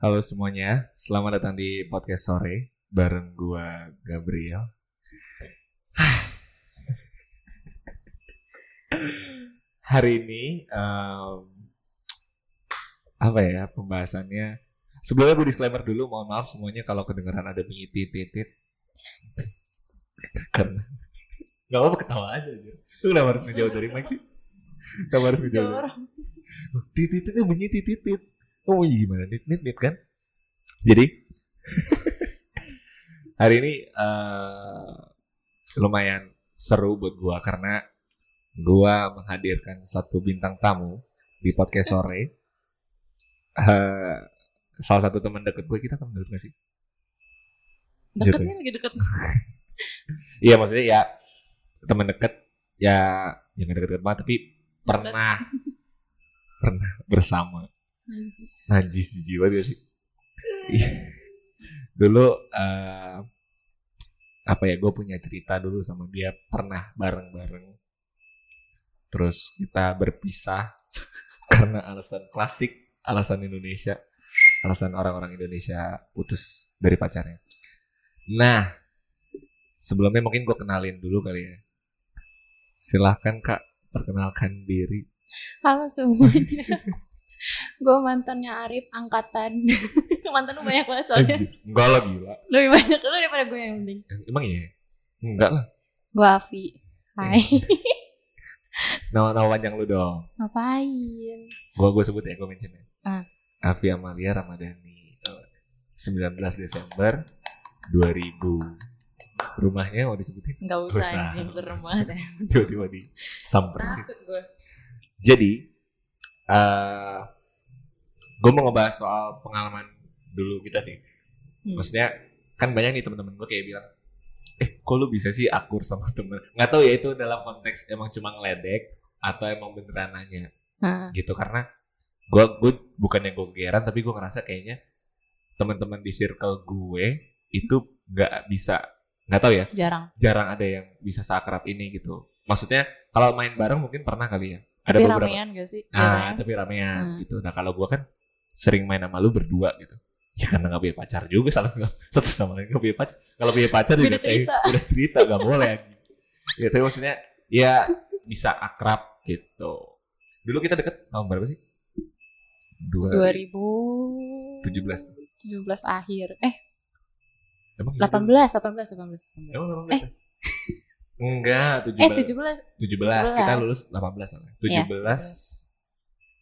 Halo semuanya, selamat datang di podcast sore bareng gua Gabriel. Hari ini em, apa ya pembahasannya? Sebelumnya gue disclaimer dulu, mohon maaf semuanya kalau kedengeran ada bunyi titit karena nggak apa ketawa aja aja. Lu kenapa harus ngejauh dari mic sih? Kenapa harus ngejauh? Jorok. titit itu bunyi titit oh iya gimana? Nit nit nit kan? Jadi hari ini eh, lumayan seru buat gua karena gua menghadirkan satu bintang tamu di podcast sore. Eh, salah satu teman deket gue kita teman deket gak sih? Deketnya lagi deket. iya maksudnya ya teman deket ya jangan deket-deket banget tapi pernah. Pernah bersama Najis. jiwa gak sih. Dulu eh, apa ya gue punya cerita dulu sama dia. Pernah bareng-bareng. Terus kita berpisah karena alasan klasik alasan Indonesia. Alasan orang-orang Indonesia putus dari pacarnya. Nah sebelumnya mungkin gue kenalin dulu kali ya. Silahkan kak perkenalkan diri. Halo semuanya. gue mantannya Arif angkatan. Mantan lu banyak banget soalnya. Anjir, enggak lah gila Lebih banyak lu daripada gue yang penting. emang iya enggak lah Gue Avi. Hai. Nama-nama panjang lu dong. Ngapain? Gua gue sebut ya, gue mention ya. Ah. Afi Amalia Ramadhani. Eh, 19 Desember 2000. Rumahnya mau disebutin? Enggak usah Usah, anjing serem banget ya. Tiba-tiba di gue. Jadi, eh gue mau ngebahas soal pengalaman dulu kita sih. Hmm. Maksudnya, kan banyak nih teman-teman gue kayak bilang, eh kok lu bisa sih akur sama temen? Nggak tahu ya itu dalam konteks emang cuma ngeledek atau emang beneran nanya. Nah, gitu karena gue gue bukan yang gue kegeran tapi gue ngerasa kayaknya teman-teman di circle gue itu nggak bisa nggak tahu ya jarang. jarang ada yang bisa seakrab ini gitu maksudnya kalau main bareng mungkin pernah kali ya ada Tapi beberapa ramean gak sih? nah Biasanya. tapi ramean Hmm. gitu nah kalau gue kan sering main sama lu berdua gitu ya karena nggak punya pacar juga salah satu sama lain nggak punya pacar kalau punya pacar juga kayak cerita. udah cerita nggak boleh ya tapi maksudnya ya bisa akrab gitu dulu kita deket tahun berapa sih 2017 17 akhir. Eh, Emang iya? 18, 18, 18, 18. Emang 18 Eh. Ya? Enggak, 17. Eh, 17. 17. Kita 17. lulus 18 soalnya. Iya. 17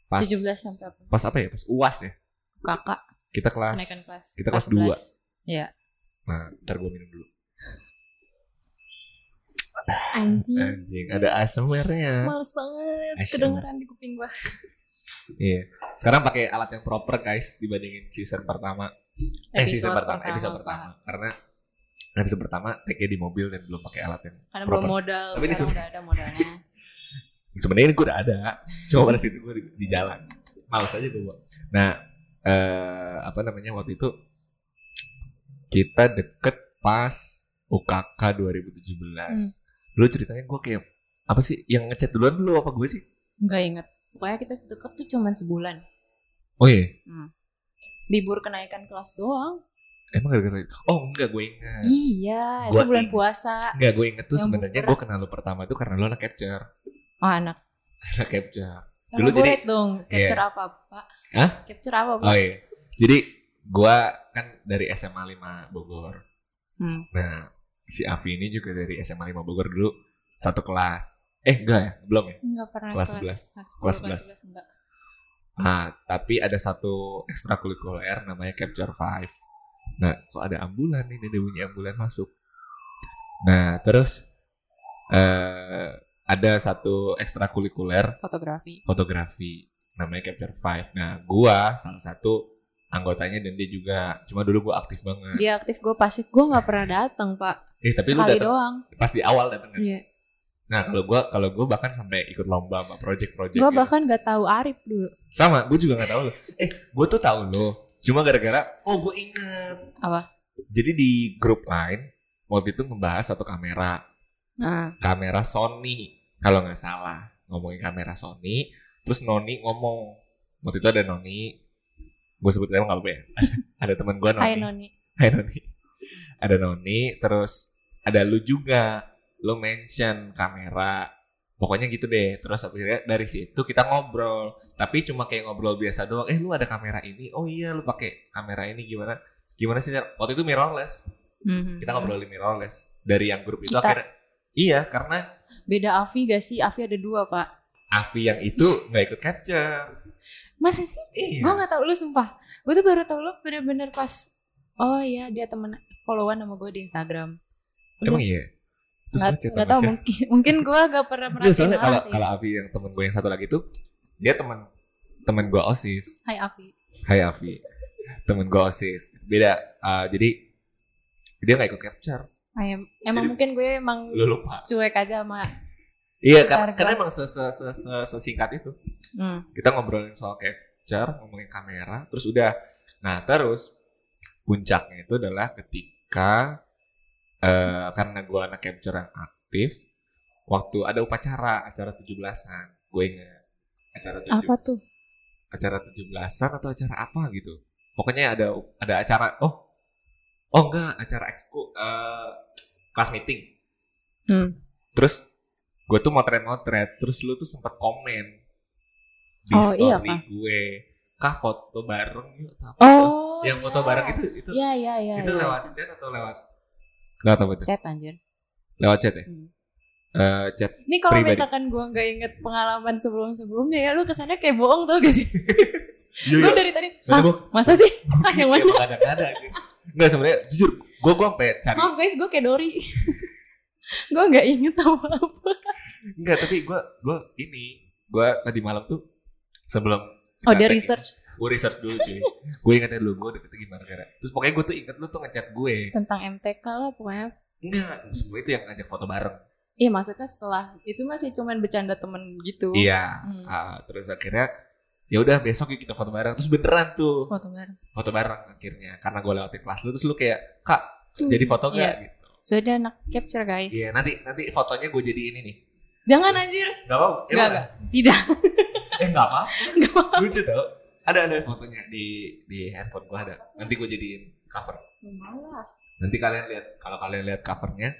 pas 17 sampai apa? pas apa ya? Pas UAS ya. Kakak Kita kelas kenaikan kelas. kita kelas dua. 11. Iya. Nah, ntar gue minum dulu. Anjing. Anjing, ada ASMR-nya. Males banget Asyik. kedengeran di kuping gua. Iya. Sekarang pakai alat yang proper guys dibandingin season pertama. Eh, season pertama, episode pertama. Karena episode pertama take di mobil dan belum pakai alat yang Karena Proper. belum modal, Tapi ini udah ada modalnya. sebenarnya gue udah ada cuma pada situ gue di, di jalan males aja gue nah eh, apa namanya waktu itu kita deket pas UKK 2017 dulu ceritanya gue kayak apa sih yang ngechat duluan dulu apa gue sih Enggak inget. Pokoknya kita deket tuh cuman sebulan. oh iya Libur kenaikan kelas doang. Emang gara-gara itu? oh enggak gue ingat Iya, Gua itu bulan inget. puasa. enggak gue inget tuh sebenarnya gue kenal lu pertama tuh karena lu anak capture Oh, anak. anak capture Dulu jadi- dong, capture apa, Pak? Hah? Capture apa, Pak? oh iya jadi gue kan dari SMA 5 Bogor Hmm. Nah, si Avi ini juga dari SMA 5 Bogor dulu satu kelas. Eh, enggak ya? Belum ya? Enggak pernah Kelas sekelas. 11. Kelas Kelas 11 enggak. Nah, tapi ada satu ekstrakurikuler namanya Capture 5. Nah, kok ada ambulan nih, ada bunyi ambulan masuk. Nah, terus eh ada satu ekstrakurikuler Fotografi. fotografi namanya Capture 5. Nah, gua salah satu anggotanya dan dia juga cuma dulu gua aktif banget. Dia aktif, gue pasif. Gue nggak pernah datang, Pak. Eh, tapi lu Sekali datang doang. pas di awal datang kan? Iya. Nah kalau gue kalau gue bahkan sampai ikut lomba sama project-project Gue gitu. bahkan gak tahu Arif dulu. sama gue juga nggak tahu loh. Eh gue tuh tahu loh. Cuma gara-gara oh gue inget. Apa? Jadi di grup lain waktu itu ngebahas satu kamera. Nah, kamera Sony kalau nggak salah. Ngomongin kamera Sony. Terus Noni ngomong. Waktu itu ada Noni. Gue sebut emang gak apa-apa ya. Ada teman gue Hai Noni. Noni. Hai Noni. Ada Noni terus ada lu juga. Lu mention kamera pokoknya gitu deh terus akhirnya dari situ kita ngobrol tapi cuma kayak ngobrol biasa doang eh lu ada kamera ini oh iya lu pakai kamera ini gimana gimana sih waktu itu mirrorless Mhm. kita ngobrolin mirrorless dari yang grup itu Kita. akhirnya iya karena Beda Avi gak sih? Avi ada dua pak. Avi yang itu nggak ikut capture Masa sih? iya Gue gak tau lu sumpah. Gue tuh baru tau lu bener-bener pas. Oh iya dia temen followan sama gue di Instagram. emang iya terus chat nggak sama tahu siapa? mungkin mungkin gue gak pernah merhatiin soalnya kalau kalau Avi yang temen gue yang satu lagi tuh dia teman temen gue osis Hai Avi. Hai Avi temen gue osis beda uh, jadi dia nggak ikut capture Hai, emang Jadi- mungkin gue emang lu lupa cuek aja sama. iya karena, karena emang se- se- se- se- sesingkat itu Hmm. kita ngobrolin soal capture ngomongin kamera terus udah nah terus puncaknya itu adalah ketika eh karena gue anak capture yang aktif waktu ada upacara acara 17-an gue ingat acara tujuh Apa tuh? acara 17-an atau acara apa gitu pokoknya ada ada acara oh oh enggak acara exco eh kelas meeting Hmm. terus gue tuh motret-motret terus lu tuh sempat komen di Oh, story iya, apa? gue kah foto bareng yuk apa? Oh. yang foto iya. bareng itu itu Iya iya iya. itu iya. lewat chat atau lewat lewat apa tuh chat anjir. lewat chat ya Hmm. Eh, chat Ini kalau Pribadi. misalkan gue nggak inget pengalaman sebelum-sebelumnya ya lu kesannya kayak bohong tau gak sih? Iya, Gue dari tadi, Soalnya "Hah, gua- masa sih? yang kayak mana? kadang-kadang gitu. Nggak sebenarnya jujur gue gue sampai cari Maaf guys, gue kayak Dori. gue nggak inget apa-apa. Enggak, tapi gue gue ini gue tadi malam tuh sebelum Oh dia research gue research dulu cuy gue ingetnya dulu gue deketnya gimana gara terus pokoknya gue tuh inget lu tuh ngechat gue tentang MTK lah pokoknya. enggak semua itu yang ngajak foto bareng Iya maksudnya setelah itu masih cuman bercanda temen gitu. iya Hmm. Ah, terus akhirnya ya udah besok yuk kita foto bareng terus beneran tuh Foto bareng. foto bareng akhirnya karena gue lewatin kelas lu terus lu kayak kak Tuh. jadi foto Iya. nggak gitu So dia anak capture guys. iya nanti nanti fotonya gue jadi ini nih Jangan anjir. nggak apa Enggak enggak. Tidak. eh nggak apa Nggak apa. lucu tau ada ada fotonya di di handphone gue ada nanti gue jadiin cover Mau lah. nanti kalian lihat kalau kalian lihat covernya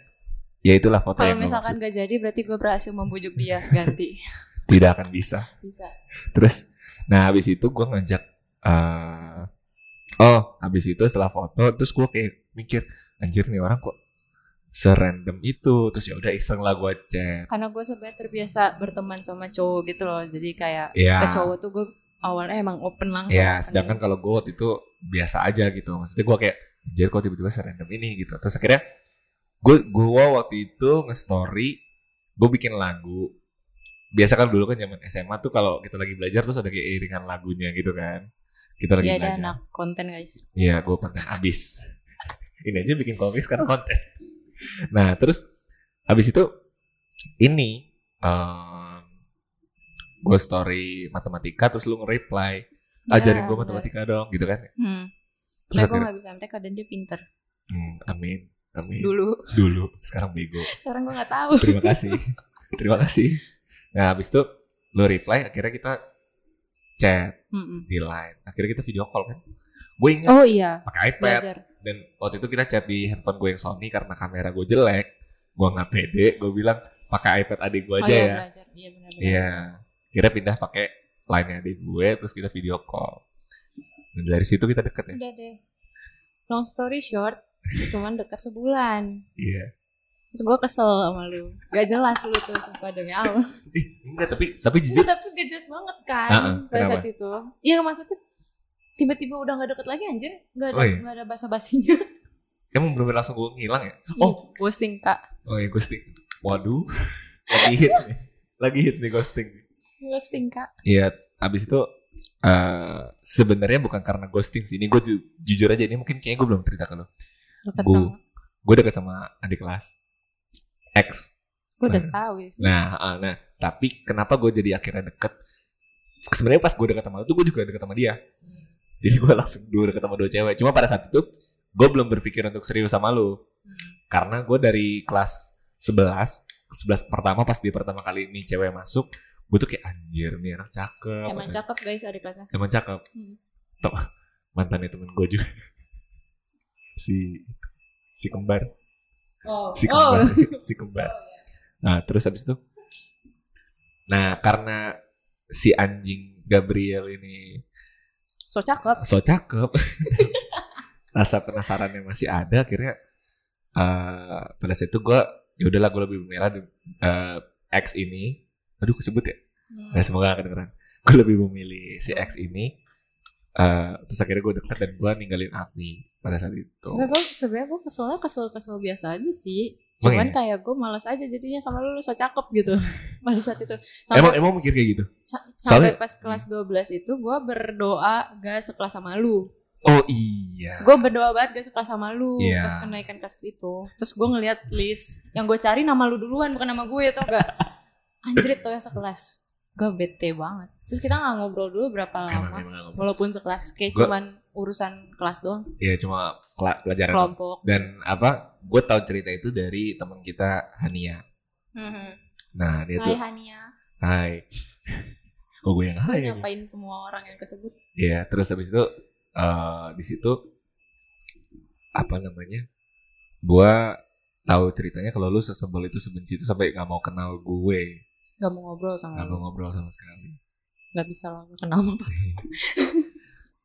ya itulah foto Kalau misalkan maksud. gak jadi berarti gue berhasil membujuk dia ganti. tidak akan bisa Bisa. terus nah habis itu gue ngajak eh oh habis itu setelah foto terus gue kayak mikir anjir nih orang kok serandom itu terus ya udah iseng lah gue chat Karena gue sebenarnya terbiasa berteman sama cowok gitu loh. Jadi kayak ya ke cowok tuh gue awalnya emang open langsung. ya open sedangkan gitu. kalau gue waktu itu biasa aja gitu maksudnya gue kayak anjir kok tiba-tiba serandom ini gitu terus akhirnya gue gue waktu itu nge-story gue bikin lagu biasa kan dulu kan zaman SMA tuh kalau kita lagi belajar terus ada kayak iringan lagunya gitu kan kita lagi ada belajar anak konten guys. Iya, gue konten abis. ini aja bikin komik sekarang konten. Nah, terus habis itu ini em gue story matematika terus lu nge-reply ajarin Ya, gue bener. matematika dong gitu kan. Hmm. Terus gue gak bisa MTK dan dia pinter. hmm, amin, amin. Dulu. Dulu, sekarang bego. Sekarang gue gak tahu. Terima kasih. Terima kasih. Nah, habis itu lu reply akhirnya kita chat Mm-mm. di line. Akhirnya kita video call kan. Gue ingat Oh iya. pakai iPad. Belajar. dan waktu itu kita chat di handphone gue yang Sony karena kamera gue jelek gue nggak pede gue bilang pakai iPad adik gue Oh aja iya ya belajar. Iya benar-benar. iya kira pindah pakai line adik gue terus kita video call dan dari situ kita deket ya Udah deh. Long story short, cuman dekat sebulan. iya Terus gue kesel sama lu. Gak jelas lu tuh sumpah demi Allah. Enggak tapi tapi jujur Enggak, tapi gak jelas banget kan Ah, ah, pada saat itu. Iya maksudnya tiba-tiba udah gak deket lagi anjir. Gak ada, Oh, iya. nggak ada basa-basinya. emang bener langsung gue ngilang ya Oh, ghosting kak. oh ya ghosting waduh lagi hits nih lagi hits nih ghosting Ghosting kak. Iya, abis itu eh sebenarnya bukan karena ghosting sih. Ini gue ju- jujur aja ini mungkin kayaknya gue belum cerita ke lo. Dekat Gu- sama. Gue deket sama adik kelas X. Gue udah Nah. tahu ya sih. Nah, ah, nah, tapi kenapa gue jadi akhirnya deket? Sebenarnya pas gue deket sama lu tuh gue juga deket sama dia. Hmm. Jadi gue langsung dua deket sama dua cewek. Cuma pada saat itu gue belum berpikir untuk serius sama lu. Hmm. Karena gue dari kelas 11, 11 pertama pas di pertama kali ini cewek masuk, gue tuh kayak anjir nih anak cakep. Emang cakep guys adik kelasnya. Emang cakep. Hmm. Tuh. mantannya temen gue juga si si kembar Oh, si kembar si kembar nah terus habis itu nah karena si anjing Gabriel ini so cakep. so cakep rasa penasarannya masih ada akhirnya eh pada saat itu gue ya udahlah gue lebih memilih eh, X ini aduh kesebut ya Hmm. Nah, semoga gak kedengeran. Gue lebih memilih si X ini. eh terus akhirnya gue deket dan gue ninggalin Avi pada saat itu. Sebenernya gue sebenernya gue keselnya kesel kesel biasa aja sih. Cuman iya? kayak gue malas aja jadinya sama lu lu so cakep gitu pada saat itu. Sampai, Emang emang mikir kayak gitu? sa- sampai pas kelas 12 itu gue berdoa gak sekelas sama lu. Oh iya. Gue berdoa banget gak sekelas sama lu Iya. pas kenaikan kelas itu. Terus gue ngeliat list yang gue cari nama lu duluan bukan nama gue tau gak? Anjrit tau ya sekelas. Gue bete banget. Terus kita gak ngobrol dulu berapa lama. emang. emang. Walaupun sekelas kayak Gua- cuman urusan kelas doang. Iya cuma pelajaran. Kelompok. Dan apa? Gue tahu cerita itu dari teman kita Hania. Mhm. Nah dia Hai tuh, Hania. hai. Kok gue yang Gue hai? ya? nyapain semua orang yang kesebut. Iya, terus habis itu eh di situ apa namanya? Gua tahu ceritanya kalau lu sesebel itu sebenci itu sampai nggak mau kenal gue, Gak mau ngobrol sama lu. mau ngobrol sama sekali. Gak bisa gue kenal sama Pak.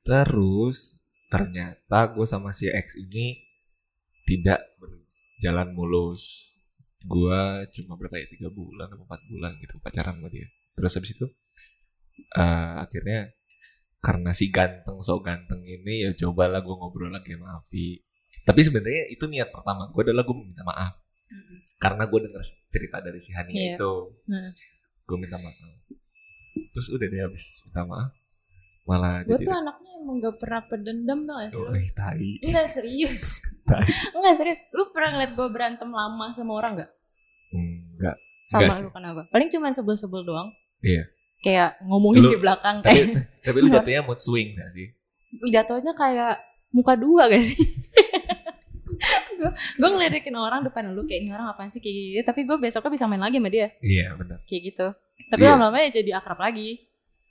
Terus ternyata gue sama si X ini tidak berjalan mulus. Gue cuma berapa ya tiga bulan atau empat bulan gitu pacaran sama dia. Terus habis itu eh akhirnya karena si ganteng so ganteng ini ya cobalah gue ngobrol lagi sama Avi. Tapi sebenarnya itu niat pertama gue adalah gue minta maaf karena gue denger cerita dari si Hania Iya. itu. Nah. Gue minta maaf. Terus udah deh habis minta maaf malah Gue tuh anaknya emang gak pernah pedendam tau gak sih Oh, tai. Enggak serius. Enggak serius. Lu pernah ngeliat gue berantem lama sama orang gak? Enggak. Sama Enggak lu kenal gue. Paling cuman sebel-sebel doang. Iya. Kayak ngomongin Lu- di belakang Tapi, kayak tapi lu jatuhnya mood swing gak sih? jatuhnya kayak muka dua gak sih? gue ngeledekin orang depan lu kayak ini orang apaan sih kayak gitu tapi gue besoknya bisa main lagi sama dia Iya benar. kayak gitu tapi Iya. lama-lama ya jadi akrab lagi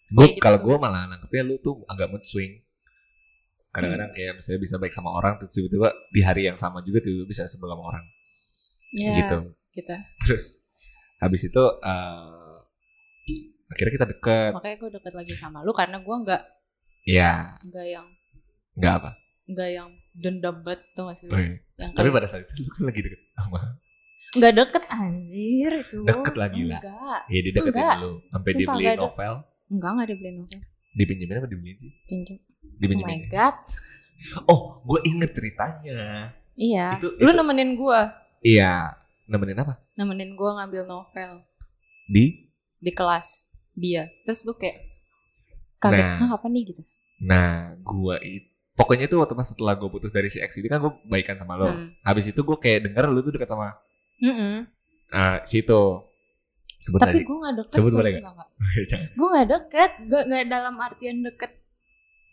Gue gitu. kalau gue malah nangkepnya lu tuh agak mood swing. Kadang-kadang kayak misalnya bisa baik sama orang terus tiba-tiba di hari yang sama juga tiba-tiba bisa sebel sama orang ya gitu. gitu Terus habis itu eh akhirnya kita deket. makanya gue deket lagi sama lu karena gue nggak Iya, nggak yang nggak apa. nggak yang dendam banget tuh gak sih lu? Oh, iya. yang Tapi kayak pada saat itu lu kan lagi deket sama. nggak deket anjir itu Deket lagi lah. enggak Iya dia deketin Enggak. lu sampai ada. novel. enggak nggak dibeliin novel Dipinjemin apa dibeliin sih? pinjem oh my Dipinjemin. ya? god Oh, gue inget ceritanya. iya Itu- lu itu- nemenin gue Iya, nemenin apa? nemenin gue ngambil novel Di di kelas dia terus gue kayak kaget Nah. Apa nih gitu Nah, gua itu pokoknya itu waktu pas setelah gue putus dari si X ini kan gue baikan sama lo. Hmm. Habis itu gue kayak denger lu tuh deket sama Mm-mm. ah situ. Sebut tapi gue gak deket Sebut boleh gue gak deket gue gak dalam artian deket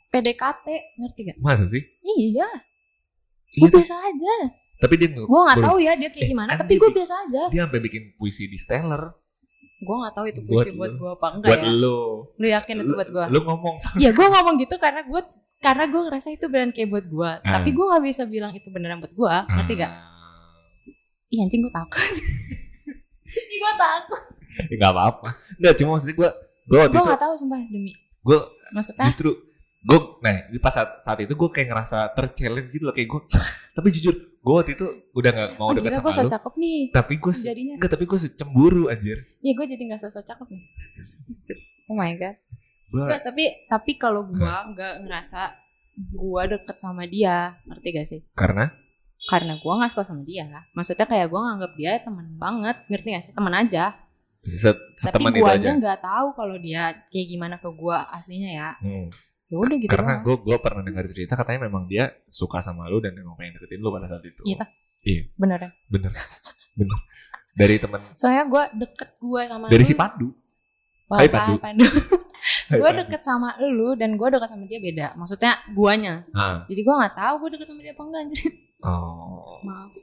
PDKT ngerti gak Masa sih? iya Iya gue tuh. biasa aja Tapi dia gue gak tahu ya dia kayak Eh, gimana kan tapi gue bi- biasa aja Dia sampai bikin puisi di Stellar gue gak tahu itu Buat puisi buat lu. gue apa enggak buat ya lu. lu yakin itu buat gue Lu ngomong sama ya gue ngomong gitu karena gue karena gue ngerasa itu beneran kayak buat gue Ah. tapi gue gak bisa bilang itu beneran buat gue ngerti gak. Ih anjing gue takut. Gue takut. Ya, nggak apa-apa. Nggak cuma maksudnya gue gue Gue itu gak tahu sumpah demi. Gue Maksudnya? justru gue nah di pas saat, saat itu gue kayak ngerasa terchallenge gitu loh kayak gue tapi jujur gue waktu itu udah nggak mau Oh deket sama so lu. cakep nih tapi gue Jadinya. enggak tapi gue cemburu anjir. Iya gue jadi ngerasa so cakep nih. Oh my god gue Nggak, Tapi tapi kalau gue nggak ngerasa gue deket sama dia Ngerti gak sih? karena Karena gue gak suka sama dia Maksudnya kayak gue nganggap dia teman banget Ngerti gak sih? Teman aja set, Tapi seteman itu gue aja nggak tahu kalau dia kayak gimana ke gue aslinya ya Hmm. Ya udah gitu karena gue gue pernah dengar cerita katanya memang dia suka sama lu dan emang pengen deketin lu pada saat itu Iya? Iya. Beneran bener bener dari teman Soalnya gue deket gue sama dari lu si Pandu Wah, Hai, Pandu. Pandu. Gue Pandu. deket sama lu dan gue deket sama dia beda. Maksudnya guanya. Ah. Jadi gue gak tahu gue deket sama dia apa enggak anjir. Oh. Maaf.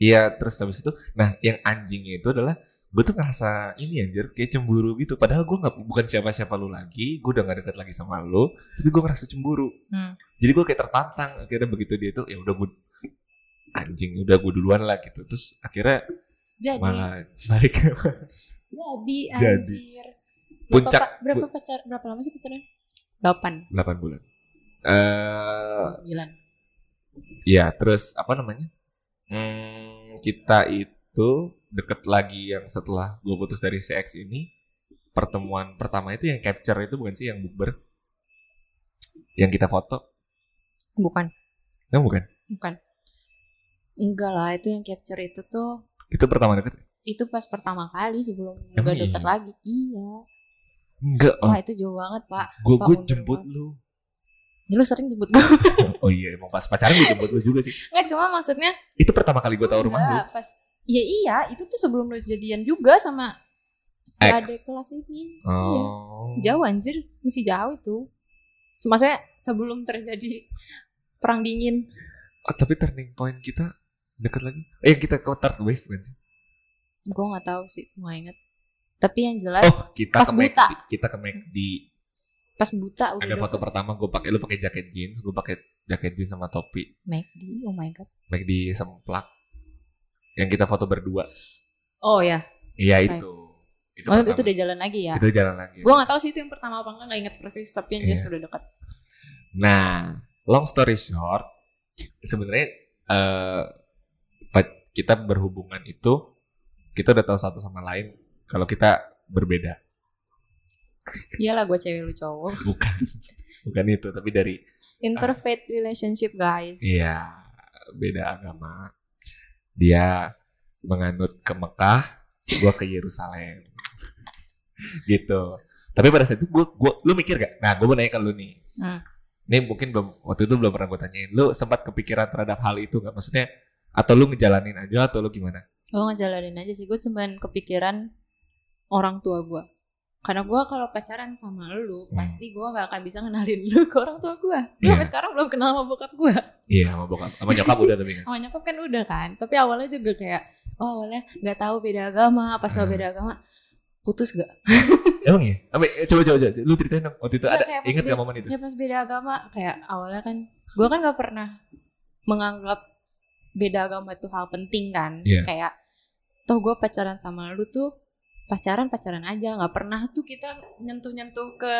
Iya terus habis itu nah yang anjingnya itu adalah gue tuh ngerasa ini anjir kayak cemburu gitu. Padahal gue nggak bukan siapa-siapa lu lagi gue udah gak deket lagi sama lu tapi gue ngerasa cemburu. Hmm. jadi gue kayak tertantang akhirnya begitu dia tuh ya udah gue anjing udah gue duluan lah gitu. Terus akhirnya Jadi, malah balik jadi Jadi. Puncak- Berapa, pa- berapa pacar berapa lama sih pacaran? 8 8 bulan eh 9. ya terus apa namanya hmm, kita itu deket lagi yang setelah gue putus dari CX ini pertemuan pertama itu yang capture itu bukan sih yang bukber yang kita foto Bukan, kan bukan bukan. Enggak lah, itu yang capture itu tuh itu pertama deket itu pas pertama kali sebelum Emang nggak deket iya? lagi. Iya. Enggak oh, Wah, itu jauh banget, Pak. gue gue jemput banget. lu Ya, lu sering jemput gue. oh iya emang pas pacaran gue jemput lu juga sih Enggak, cuma maksudnya itu pertama kali gue tahu rumah lu pas Ya iya, itu tuh sebelum lu jadian juga sama si Ex. adik kelas ini. Iya. oh Jauh anjir, masih jauh itu. Maksudnya sebelum terjadi perang dingin. Oh, tapi turning point kita deket lagi eh kita ke third wave kan sih Gue nggak tahu sih, nggak inget. Tapi yang jelas oh kita pas ke buta. kita ke McD pas buta udah ada foto dapet pertama gue pakai lu pakai jaket jeans gue pakai jaket jeans sama topi McD. Oh my god. McD semplak yang kita foto berdua Oh ya, iya Right. itu itu, oh, pertama. itu udah jalan lagi ya. itu jalan lagi Gue nggak tahu sih itu yang pertama apa enggak, nggak inget persis. Tapi yang jelas Iya. sudah dekat. nah long story short sebenarnya pa- kita berhubungan itu kita udah tahu satu sama lain kalau kita berbeda Iyalah gue cewek lu cowok. bukan bukan itu tapi dari Interfaith relationship guys. Iya, beda agama. Dia menganut ke Mekah, gua ke Yerusalem. gitu. Tapi pada saat itu gua, gua lu mikir gak? Nah, gua mau nanya ke lu nih. Hmm. Ini mungkin belum waktu itu belum pernah gue tanyain. Lu sempat kepikiran terhadap hal itu gak? Maksudnya atau lu ngejalanin aja atau lu gimana? Gue ngejalanin aja sih. Gue cuman kepikiran orang tua gue. Karena gue kalau pacaran sama lu, Hmm. pasti gue gak akan bisa ngenalin lu ke orang tua gue. Lu Iya. sampai sekarang belum kenal sama bokap gue. Iya, sama bokap. Sama nyokap udah tapi kan. Sama nyokap kan udah kan. Tapi awalnya juga kayak, oh awalnya gak tahu beda agama. Pas tau Hmm. beda agama, putus gak? Emang ya? Apa, coba, coba, coba. Lu ceritain dong. Waktu itu Iya, ada, inget gak momen itu? Ya pas beda agama, kayak awalnya kan, gue kan gak pernah menganggap beda agama itu hal penting kan. Iya. Kayak, toh gue pacaran sama lu tuh pacaran pacaran aja, nggak pernah tuh kita nyentuh nyentuh ke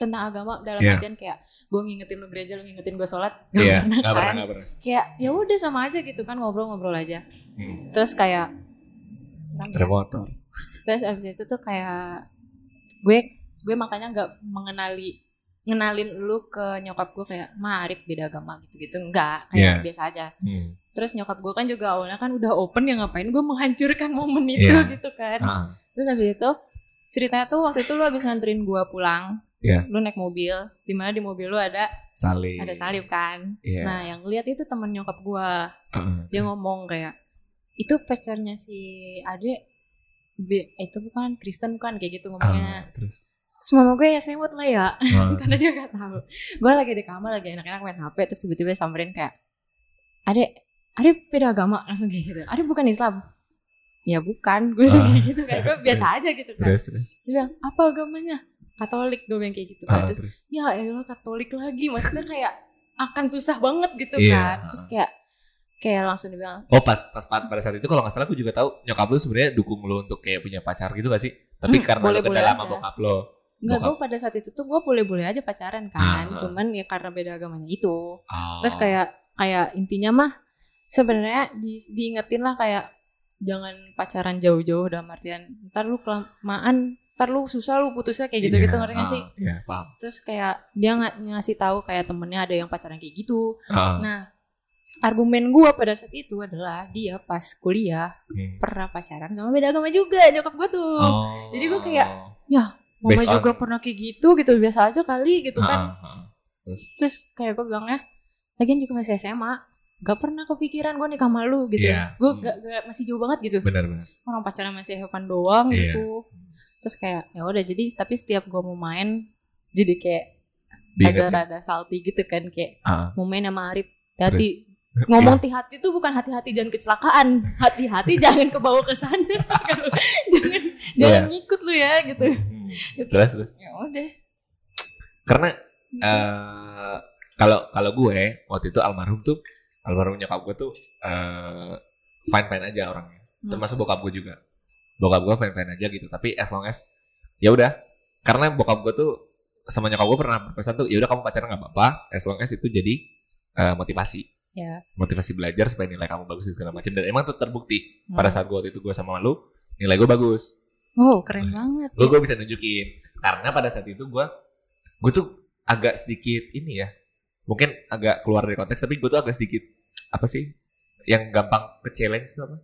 tentang agama dalam Iya. artian kayak gue ngingetin lu gereja, lu ngingetin gue sholat, gak Iya, pernah gak kan. pernah, gak pernah. Kayak ya udah sama aja gitu kan ngobrol-ngobrol aja. Hmm. Terus kayak Serem ya. Ada motor. Terus abis itu tuh kayak gue gue makanya nggak mengenali ngenalin lu ke nyokap gue kayak marip beda agama gitu-gitu enggak kayak Iya. biasa aja Hmm. terus nyokap gue kan juga awalnya kan udah open ya ngapain gue menghancurkan momen itu Iya. gitu kan Ah, terus abis itu ceritanya tuh waktu itu lu habis nganterin gue pulang Iya. lu naik mobil di mana di mobil lu ada salib. ada salib kan Iya. nah yang lihat itu teman nyokap gue Heeh. dia ngomong kayak itu pacarnya si Ade be- itu bukan Kristen bukan kayak gitu ngomongnya Ah, terus. Terus mama gue ya sewot lah ya. Ah, karena dia gak tahu. Gue lagi di kamar lagi enak-enak main HP terus tiba-tiba samperin kayak Ade Ade beda agama langsung kayak gitu. Ade bukan Islam? Ya bukan. Gue Ah. kayak gitu kan. Gue biasa aja gitu kan. Terus, terus. dia bilang apa agamanya? Katolik gue bilang kayak gitu Ah, kan terus terus. ya elah Katolik lagi. Maksudnya kayak akan susah banget gitu Iya. kan. Terus kayak kayak langsung dibilang Oh pas pas pa- pada saat itu kalau nggak salah aku juga tahu nyokap lu sebenarnya dukung lu untuk kayak punya pacar gitu gak sih? Tapi Hmm, karena lu boleh-boleh kendala sama bokap lo. Enggak, gue pada saat itu tuh gue boleh-boleh aja pacaran kan, Ah. cuman ya karena beda agamanya itu. Oh. Terus kayak kayak intinya mah sebenarnya di, diingetin lah kayak jangan pacaran jauh-jauh dalam artian ntar lu kelamaan, ntar lu susah lu putusnya kayak gitu-gitu Iya, ngerti gak ah, sih? Iya paham. Terus kayak dia nggak ngasih tahu kayak temennya ada yang pacaran kayak gitu. Ah, Nah argumen gue pada saat itu adalah dia pas kuliah hmm. pernah pacaran sama beda agama juga nyokap gue tuh. Oh. Jadi gua kayak, Mama based on- juga pernah kayak gitu gitu biasa aja kali gitu kan. Ah, ah. Terus kayak gue bilangnya, lagian juga masih SMA, gak pernah kepikiran gue nikah sama lu gitu. Iya. Gue Hmm. gak, gak- masih jauh banget gitu. Benar benar. Orang pacaran masih Evan doang Iya. gitu. Terus kayak ya udah jadi tapi setiap gue mau main jadi kayak Diingetin. ada rada salty gitu kan kayak Ah, mau main sama Arif hati Ngomong hati-hati tuh bukan hati-hati jangan kecelakaan, hati-hati jangan kebawa ke sana. jangan jangan ngikut lu ya gitu. Hmm. Terus terus. Ya udah. Karena eh kalau kalau gue waktu itu almarhum tuh almarhum nyokap gue tuh eh fine fine aja orangnya. Hmm. Termasuk bokap gue juga. Bokap gue fine fine aja gitu. Tapi as long as ya udah. Karena bokap gue tuh sama nyokap gue pernah berpesan tuh ya udah kamu pacaran nggak apa-apa as long as itu jadi eh, motivasi Ya. motivasi belajar supaya nilai kamu bagus dan segala macam dan emang tuh terbukti Hmm. pada saat gue waktu itu gue sama lu nilai gue bagus Oh, keren banget. gue gue bisa nunjukin. Karena pada saat itu gue gue tuh agak sedikit ini ya. Mungkin agak keluar dari konteks tapi gue tuh agak sedikit apa sih yang gampang ke challenge tuh apa?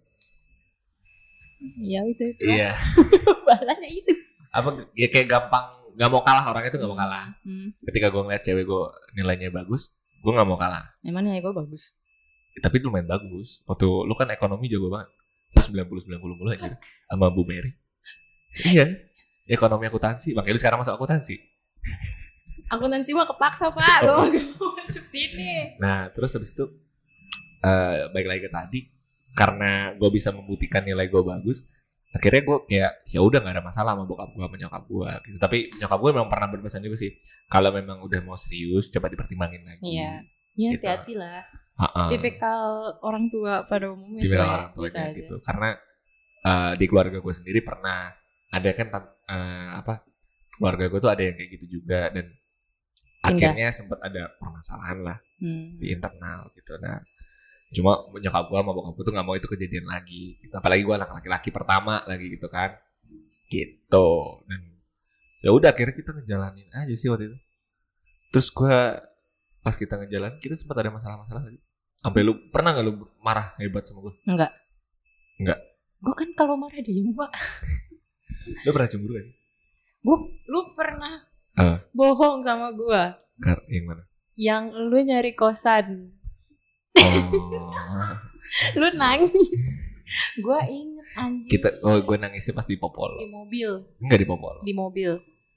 Ya itu itu. iya. Balanya itu. apa ya kayak gampang nggak mau kalah orangnya tuh nggak mau kalah. Hmm. ketika gue ngeliat cewek gue nilainya bagus gue nggak mau kalah. Emang nilai gue bagus. tapi itu lumayan bagus. Waktu lu kan ekonomi jago banget. Terus 90 90 mulu aja sama Bu Mary iya ekonomi akuntansi makanya lu sekarang masuk akuntansi Akuntansi mah kepaksa pak, gue mau masuk sini. Nah, terus habis itu eh baik lagi ke tadi karena gue bisa membuktikan nilai gue bagus, akhirnya gue kayak ya udah nggak ada masalah sama bokap gue sama nyokap gue gitu. Tapi nyokap gue memang pernah berpesan juga sih, kalau memang udah mau serius coba dipertimbangin lagi. Iya. Ya Gitu. hati-hati lah. Ha-ha. Tipikal orang tua pada umumnya Tipikal sih, orang tua aja. gitu. Karena eh, di keluarga gue sendiri pernah ada kan eh, apa keluarga gue tuh ada yang kayak gitu juga dan Pindah. akhirnya sempat ada permasalahan lah Hmm. di internal gitu nah cuma nyokap gue sama bokap gue tuh nggak mau itu kejadian lagi gitu. apalagi gue anak laki-laki pertama lagi gitu kan gitu dan ya udah akhirnya kita ngejalanin aja sih waktu itu terus gue pas kita ngejalan kita sempat ada masalah-masalah lagi sampai lu pernah nggak lu marah hebat sama gue Enggak. Enggak. Gue kan kalau marah diem pak. lu pernah cemburu gak sih Gue, lu pernah Eh. bohong sama gue. Kar yang mana Yang lu nyari kosan. oh Lu nangis. gue inget anjing. kita oh gue nangisnya pas di popolo Di mobil. enggak di popolo Di mobil.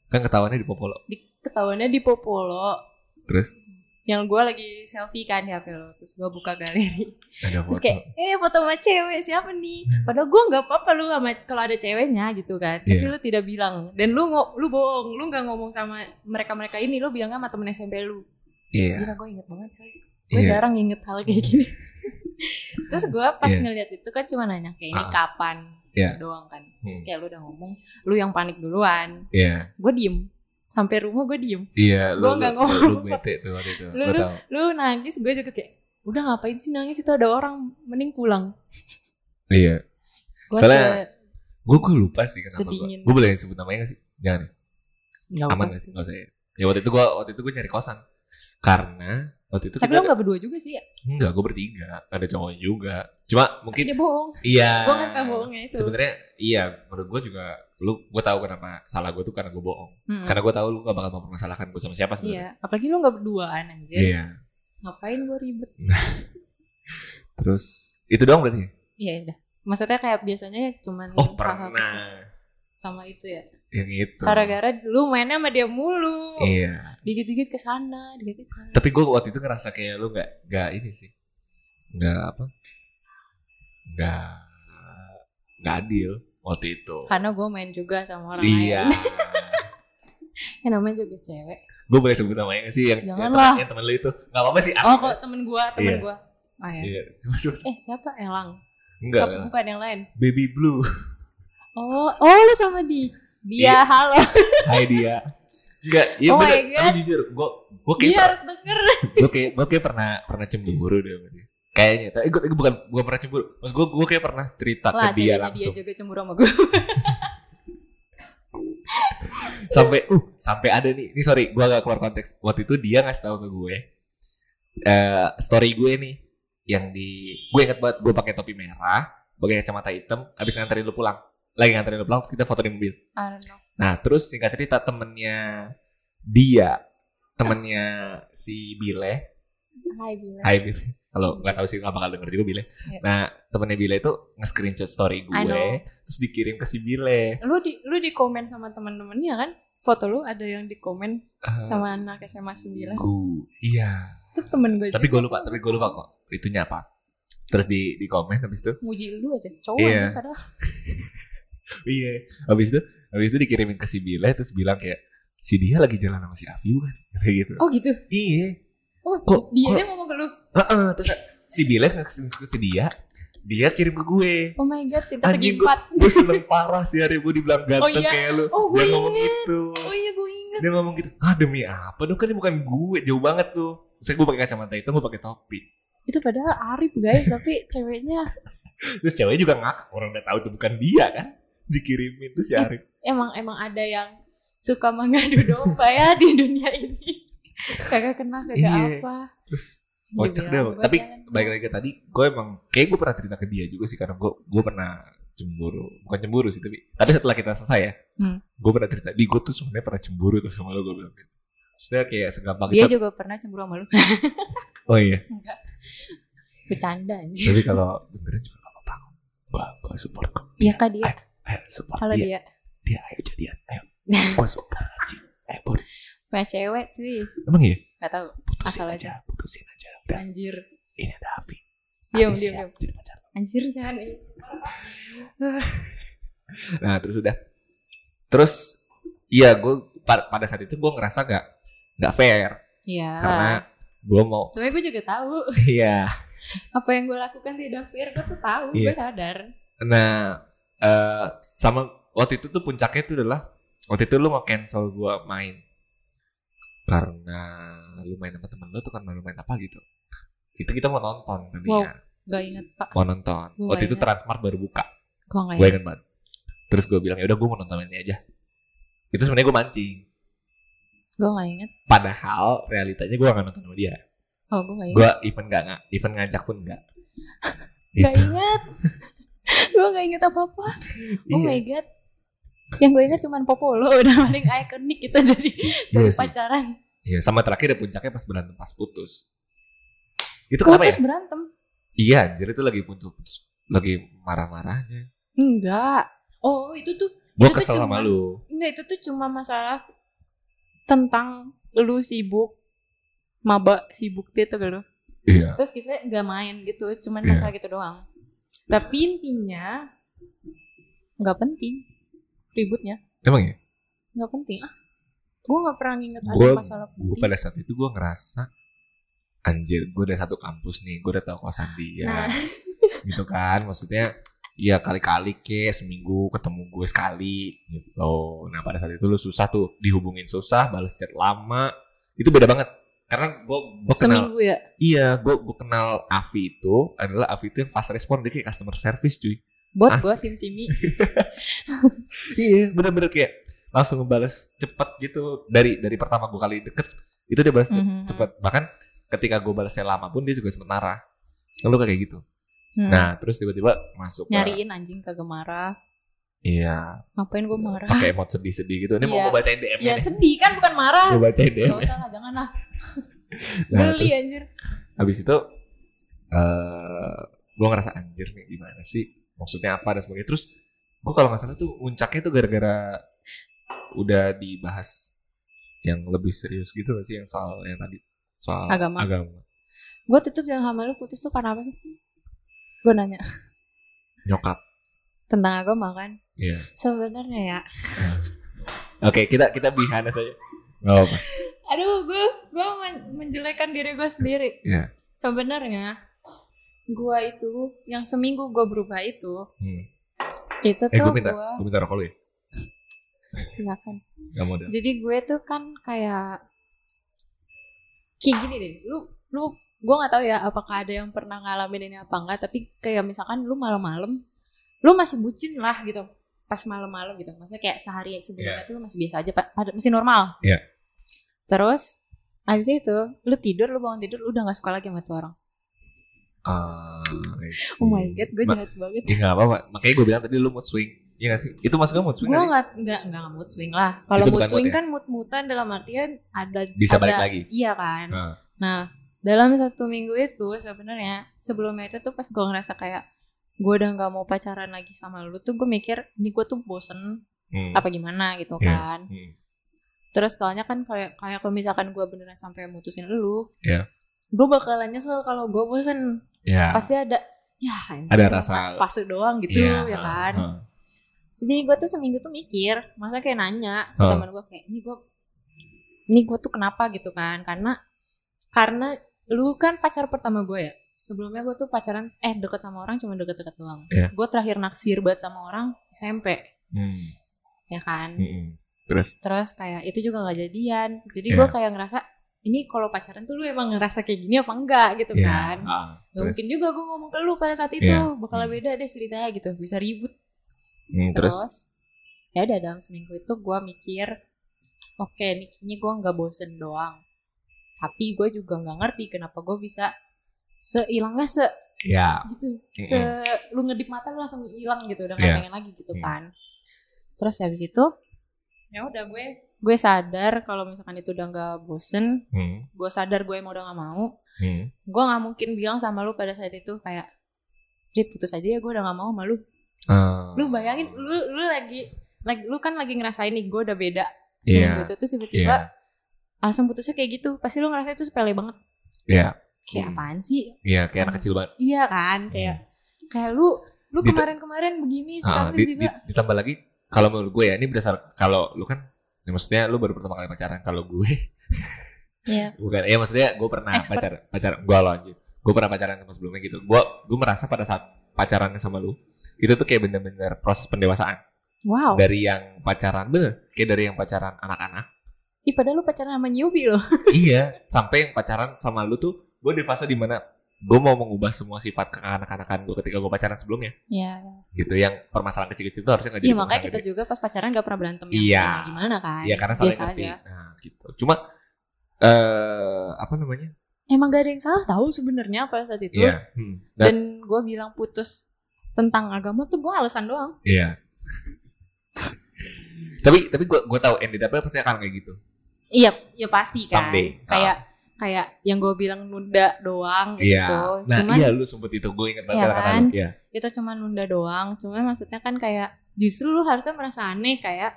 kan ketahuannya di popolo Di, ketahuannya di Popolo. terus Yang gue lagi selfie kan di HP lo. Terus gue buka galeri. ada Terus foto kayak, eh foto sama cewek siapa nih? Padahal gue nggak apa-apa lu sama kalau ada ceweknya gitu kan. Tapi Iya. lu tidak bilang. Dan lu ngo- lu bohong. Lu nggak ngomong sama mereka-mereka ini. Lu bilangnya sama temen SMP lu. iya Gila gue inget banget coy. Gue Iya. jarang inget hal kayak gini. Terus gue pas Iya. ngeliat itu kan cuma nanya kayak ini Ah. kapan Iya. doang kan. Terus Hmm. kayak lu udah ngomong, lu yang panik duluan. iya Gue diem. Sampai rumah gue diem. Iya, lu, Gua nggak ngomong. lu bete tuh waktu itu. Lu- Gua lu- tahu. Lu nangis, gue juga kayak udah ngapain sih nangis itu ada orang mending pulang. Iya. Gue Soalnya- Gue gue lupa sih kenapa gue. Gue boleh sebut namanya gak sih? Jangan ya? Nggak Aman usah gak sih? Gak usah ya. Ya waktu itu gue waktu itu gue nyari kosan. Karena waktu itu Tapi lo gak berdua juga sih ya? enggak gue bertiga. Ada cowoknya juga. Cuma Tapi mungkin dia bohong. iya. Gue gak suka bohongnya itu. Sebenarnya iya menurut gue juga lu gue tahu kenapa salah gue tuh karena gue bohong. Mm-mm. Karena gue tahu lu gak bakal mempermasalahkan gue sama siapa sebenarnya. Iya, apalagi lo gak berduaan anjir. Iya. Ngapain gue ribet? Terus itu doang berarti? Iya udah. Maksudnya kayak biasanya cuman Oh pernah. Sama itu ya. Yang itu. Gara-gara lu mainnya sama dia mulu. Iya. Dikit-dikit ke sana, dikit-dikit ke sana. Tapi gue waktu itu ngerasa kayak lu nggak nggak ini sih, nggak apa, nggak nggak adil waktu itu. Karena gue main juga sama orang Iya. lain. Yang namanya juga cewek. gue boleh sebut namanya nggak sih yang, temen, yang temen lu itu nggak apa-apa sih. Oh kok temen gue, temen Iya. gue. Oh ya. Iya. Cuma sebut- Eh siapa? Elang. Enggak. Bukan yang lain. Baby Blue. Oh, oh lu sama di dia Iya. halo. Hai dia. Enggak, iya Oh bener. Tapi jujur, gue gue kayak Dia harus denger. gue kayak gue kayak pernah pernah cemburu deh sama dia. Kayaknya, tapi gue bukan bukan pernah cemburu. Maksud gue gue kayak pernah cerita Lah, ke dia langsung. dia juga cemburu sama gue. sampai uh sampai ada nih ini sorry gue agak keluar konteks waktu itu dia ngasih tahu ke gue eh story gue nih yang di gue inget banget gue pakai topi merah pakai kacamata hitam habis nganterin lu pulang lagi nganterin lu pulang terus kita foto di mobil I don't know. nah terus singkat cerita temennya dia temennya si Bile Hai Bila. Hai Bile kalau nggak tahu sih nggak bakal denger juga Bile Iya. nah temennya Bile itu nge-screenshot story gue terus dikirim ke si Bile Lu di lu di komen sama teman-temannya kan? Foto lu ada yang di komen Eh, sama anak SMA 9. gue iya Itu temen gue Tapi gue lupa, tapi gue lupa kok itunya apa. Terus di di komen habis itu. Muji lu aja, cowok Iya. aja padahal. Iya. Habis itu habis itu dikirimin ke si Bile terus bilang kayak si dia lagi jalan sama si Avi bukan? Kayak gitu. Oh gitu. Iya. Oh, Kok- dia kok- yang ngomong ke lu. Heeh, terus si Bile ngasih ke si dia, dia kirim ke gue. Oh my god, cinta Anjing, segi empat. Gue seneng parah sih hari gue dibilang ganteng iya? kayak lu. Oh, gue dia ngomong inget. gitu. Oh iya gue inget. Dia ngomong gitu. Ah demi apa dong kan ini bukan gue jauh banget tuh. Saya gue pakai kacamata itu gue pakai topi. Itu padahal Arif guys, tapi ceweknya Terus ceweknya juga ngakak orang udah tahu itu bukan dia kan. Dikirimin tuh si Arif. emang emang ada yang suka mengadu domba ya di dunia ini. Kagak kena kagak Iya. apa. Terus kocak deh. bilang, "Gua Tapi jalan." balik lagi ke tadi, gue emang kayak gue pernah cerita ke dia juga sih karena gue gue pernah cemburu. Bukan cemburu sih tapi tapi setelah kita selesai ya, Hmm. gue pernah cerita. Di gue tuh sebenarnya pernah cemburu tuh sama lo gue bilang gitu. Maksudnya kayak segampang Dia kita. juga pernah cemburu sama lu. Oh iya. Enggak. Bercanda anjir. Tapi kalau dengerin juga gak apa-apa. Gue gue support kok. Iya kak dia. Ayo support Kalau dia. dia dia. ayo jadian. Ayo. Oh support anjing. Ayo Bor. punya cewek cuy. Emang iya? Gak tahu. Putusin Asal aja. Putusin aja. Udah. Anjir. Ini ada Avi. Diam diam diam. Jadi pacar. Anjir jangan. Nah terus udah. Terus iya gue pada saat itu gue ngerasa gak nggak fair Iya. karena gue mau Sebenarnya gue juga tahu iya apa yang gue lakukan tidak fair. Gue tuh tahu. Iya. Gue sadar. nah eh, sama waktu itu tuh puncaknya itu adalah waktu itu lu nge-cancel gue main karena lu main sama temen lu tuh karena lu main apa gitu itu kita mau nonton tadinya Gak inget pak. mau nonton Gua waktu itu ingat. Transmart baru buka Gue gak inget. banget terus gue bilang ya udah gue mau nonton ini aja itu sebenarnya gue mancing Gue gak inget. padahal realitanya gue gak nonton sama dia Oh gue gak inget. gue event gak, nggak event ngajak pun gak Gak inget. gue gak inget apa-apa. Oh Iya. my god. Yang gue inget cuman Popolo udah paling ikonik gitu dari Iya dari pacaran. Iya, sama terakhir ya puncaknya pas berantem pas putus. Itu kenapa ya? Putus berantem. Iya, anjir itu lagi putus, putus lagi marah-marahnya. Enggak. Oh itu tuh. Gue itu tuh kesel sama lu. Enggak itu tuh cuma masalah tentang lu sibuk maba sibuk gitu gitu. Iya. Terus kita nggak main gitu, cuman Iya. masalah gitu doang. Tapi intinya nggak penting ributnya, Emang ya? nggak penting. Ah, gue nggak pernah nginget ada Gue masalah gue penting. pada saat itu gue ngerasa anjir, gue udah satu kampus nih, gue udah tahu kosan dia. Nah. gitu kan, maksudnya ya kali-kali ke seminggu ketemu gue sekali gitu. Nah pada saat itu lu susah tuh dihubungin susah, balas chat lama, itu beda banget. Karena gue gue kenal Seminggu ya. Iya, gue gue kenal Avi itu adalah Avi itu yang fast respon dia kayak customer service cuy. Buat gue sim simi. Iya, bener-bener kayak langsung ngebales cepet gitu dari dari pertama gue kali deket itu dia balas ce- Mhm. cepet. Bahkan ketika gue balasnya lama pun dia juga sempet marah. Lalu kayak gitu. Hmm. Nah, terus tiba-tiba masuk ke nyariin anjing kagak marah. Iya, Ngapain gue marah? pakai emot sedih-sedih gitu. Ini mau Iya. gue bacain DM Ya nih. sedih kan bukan marah. Gue bacain DM. Gak usah lah, jangan lah. Nah, Beli terus anjir. habis itu eh gue ngerasa anjir nih gimana sih maksudnya apa dan sebagainya terus gue kalau nggak salah tuh puncaknya tuh gara-gara udah dibahas yang lebih serius gitu gak sih yang soal yang tadi soal Agama. agama Gue tutup yang sama lu putus tuh karena apa sih? Gue nanya nyokap tentang agama kan. iya Sebenarnya ya. oke kita kita bihana saja apa Aduh, gue gue men- menjelekan diri gue sendiri. Iya. Sebenarnya gue itu yang seminggu gue berubah itu hmm. itu eh gue tuh minta gue gue minta rokok lu ya silakan. dah Jadi gue tuh kan kayak kayak gini deh. Lu lu gue nggak tahu ya apakah ada yang pernah ngalamin ini apa enggak. Tapi kayak misalkan lu malam-malam, lu masih bucin lah gitu. Pas malam-malam gitu. Maksudnya kayak sehari sebelumnya tuh lu masih biasa aja. pa- Pada masih normal. Iya. Terus abis itu lu tidur, lu bangun tidur, lu udah gak suka lagi sama tuh orang. Ah, see. Oh my god, gue Ma- jahat banget. Ya nggak apa-apa. Makanya gue bilang tadi lu mood swing. Iya gak sih? Itu masuknya mood swing Gue nggak nggak nggak nggak mood swing lah. Kalau mood bukan mood swing ya? kan mood mutan dalam artian ada Bisa ada- balik lagi. Iya kan. Ah. Nah dalam satu minggu itu sebenarnya sebelumnya itu tuh pas gue ngerasa kayak gue udah nggak mau pacaran lagi sama lu tuh gue mikir ini gue tuh bosen Hmm. apa gimana gitu Iya. kan. Hmm. Terus soalnya kan kayak kayak kalau misalkan gue beneran sampai mutusin lu, Iya. gue bakalan nyesel kalau gue bosen Ya. pasti ada ya Ada rasa- fase doang gitu Iya, ya kan. So, jadi gue tuh seminggu tuh mikir masa kayak nanya ke Heeh. teman gue kayak ini gue ini gue tuh kenapa gitu kan karena karena lu kan pacar pertama gue ya sebelumnya gue tuh pacaran eh deket sama orang cuma deket-deket doang Iya. gue terakhir naksir banget sama orang SMP Hmm. ya kan Mm-mm. Terus? terus kayak itu juga nggak jadian jadi Iya. gue kayak ngerasa ini kalau pacaran tuh lu emang ngerasa kayak gini apa enggak gitu Ya. kan ah, Gak terus? mungkin juga gue ngomong ke lu pada saat itu Iya. bakal Hmm. beda deh ceritanya gitu bisa ribut Hmm, terus? terus, ya udah dalam seminggu itu gue mikir oke nih kayaknya gue nggak bosen doang tapi gue juga nggak ngerti kenapa gue bisa seilangnya se Ya. gitu se lu ngedip mata lu langsung hilang gitu udah nggak Iya. pengen lagi gitu Hmm. kan terus habis itu ya udah gue gue sadar kalau misalkan itu udah nggak bosen Hmm. gue sadar gue emang udah nggak mau Hmm. gue nggak mungkin bilang sama lu pada saat itu kayak Dit putus aja ya gue udah gak mau sama lu Ah. Lu bayangin lu lu lagi lagi lu kan lagi ngerasain nih gue udah beda Iya. seminggu itu terus tiba-tiba Iya. langsung putusnya kayak gitu pasti lu ngerasa itu sepele banget Iya. Kayak Hmm. apaan sih Iya, kayak anak kecil banget. iya kan kayak kayak lu lu kemarin-kemarin begini Ah, sekarang di- tiba-tiba di- ditambah lagi kalau menurut gue ya ini berdasar kalau lu kan ya maksudnya lu baru pertama kali pacaran kalau gue Iya. bukan ya maksudnya gue pernah Expert. pacar pacar gue lo anjir gue pernah pacaran sama sebelumnya gitu gue gue merasa pada saat pacaran sama lu itu tuh kayak bener-bener proses pendewasaan wow dari yang pacaran bener kayak dari yang pacaran anak-anak ih padahal lu pacaran sama newbie loh iya sampai yang pacaran sama lu tuh gue di fase di mana gue mau mengubah semua sifat kekanak-kanakan gue ketika gue pacaran sebelumnya Iya. gitu yang permasalahan kecil-kecil itu harusnya nggak jadi Iya makanya kita gede. juga pas pacaran gak pernah berantem yang Iya. gimana kan. Iya karena saling ngerti. aja. Nah, gitu. Cuma eh apa namanya? Emang gak ada yang salah tahu sebenarnya pada saat itu. Iya. Hmm. Dan, Dan gue bilang putus tentang agama tuh gue alasan doang. iya. tapi tapi gue gue tahu ended up pasti akan kayak gitu. Iya, ya pasti kan. Someday. Kayak kayak yang gue bilang nunda doang Iya. gitu. Nah, Cuman iya lu sempet itu gue ingat banget Iya kata-kata kan? Iya. itu cuma nunda doang. Cuman maksudnya kan kayak justru lu harusnya merasa aneh kayak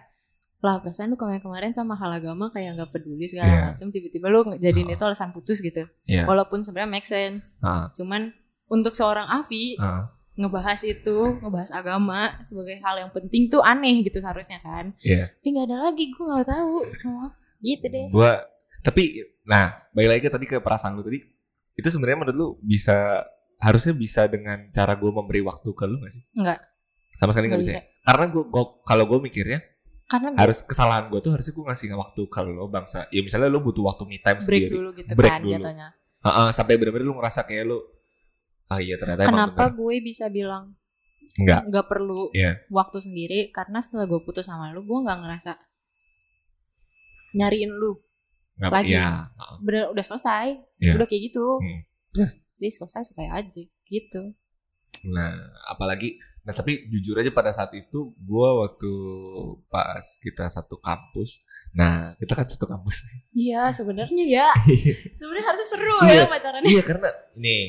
lah perasaan lu kemarin-kemarin sama hal agama kayak nggak peduli segala Iya. macam tiba-tiba lu jadiin Oh. itu alasan putus gitu. Iya. Walaupun sebenarnya make sense. Ah, Cuman untuk seorang Avi ah, ngebahas itu, ngebahas agama sebagai hal yang penting tuh aneh gitu seharusnya kan. Iya. Tapi nggak ada lagi, gue nggak tahu. Gitu deh. Gue tapi nah, balik lagi ke tadi ke perasaan lu tadi. Itu sebenarnya menurut lu bisa harusnya bisa dengan cara gue memberi waktu ke lu gak sih? Enggak, Sama sekali nggak nggak bisa. bisa. ya? Karena gue kalau gue mikirnya Karena gue harus kesalahan gue tuh harusnya gue ngasih waktu ke lo bangsa ya misalnya lo butuh waktu me time break sendiri dulu gitu Break kan dulu. jatuhnya. Heeh, sampai bener-bener lo ngerasa kayak lo ah iya ternyata Kenapa gue bisa bilang enggak nggak perlu Iya. waktu sendiri? Karena setelah gue putus sama lu, gue nggak ngerasa nyariin lu. Enggak Lagi. iya heeh. Bener udah selesai, Iya. udah kayak gitu. Hmm. Jadi selesai selesai aja gitu. nah apalagi nah tapi jujur aja pada saat itu gue waktu pas kita satu kampus nah kita kan satu kampus nih Iya sebenarnya ya. Sebenarnya harusnya seru Iya. ya pacarannya. iya karena nih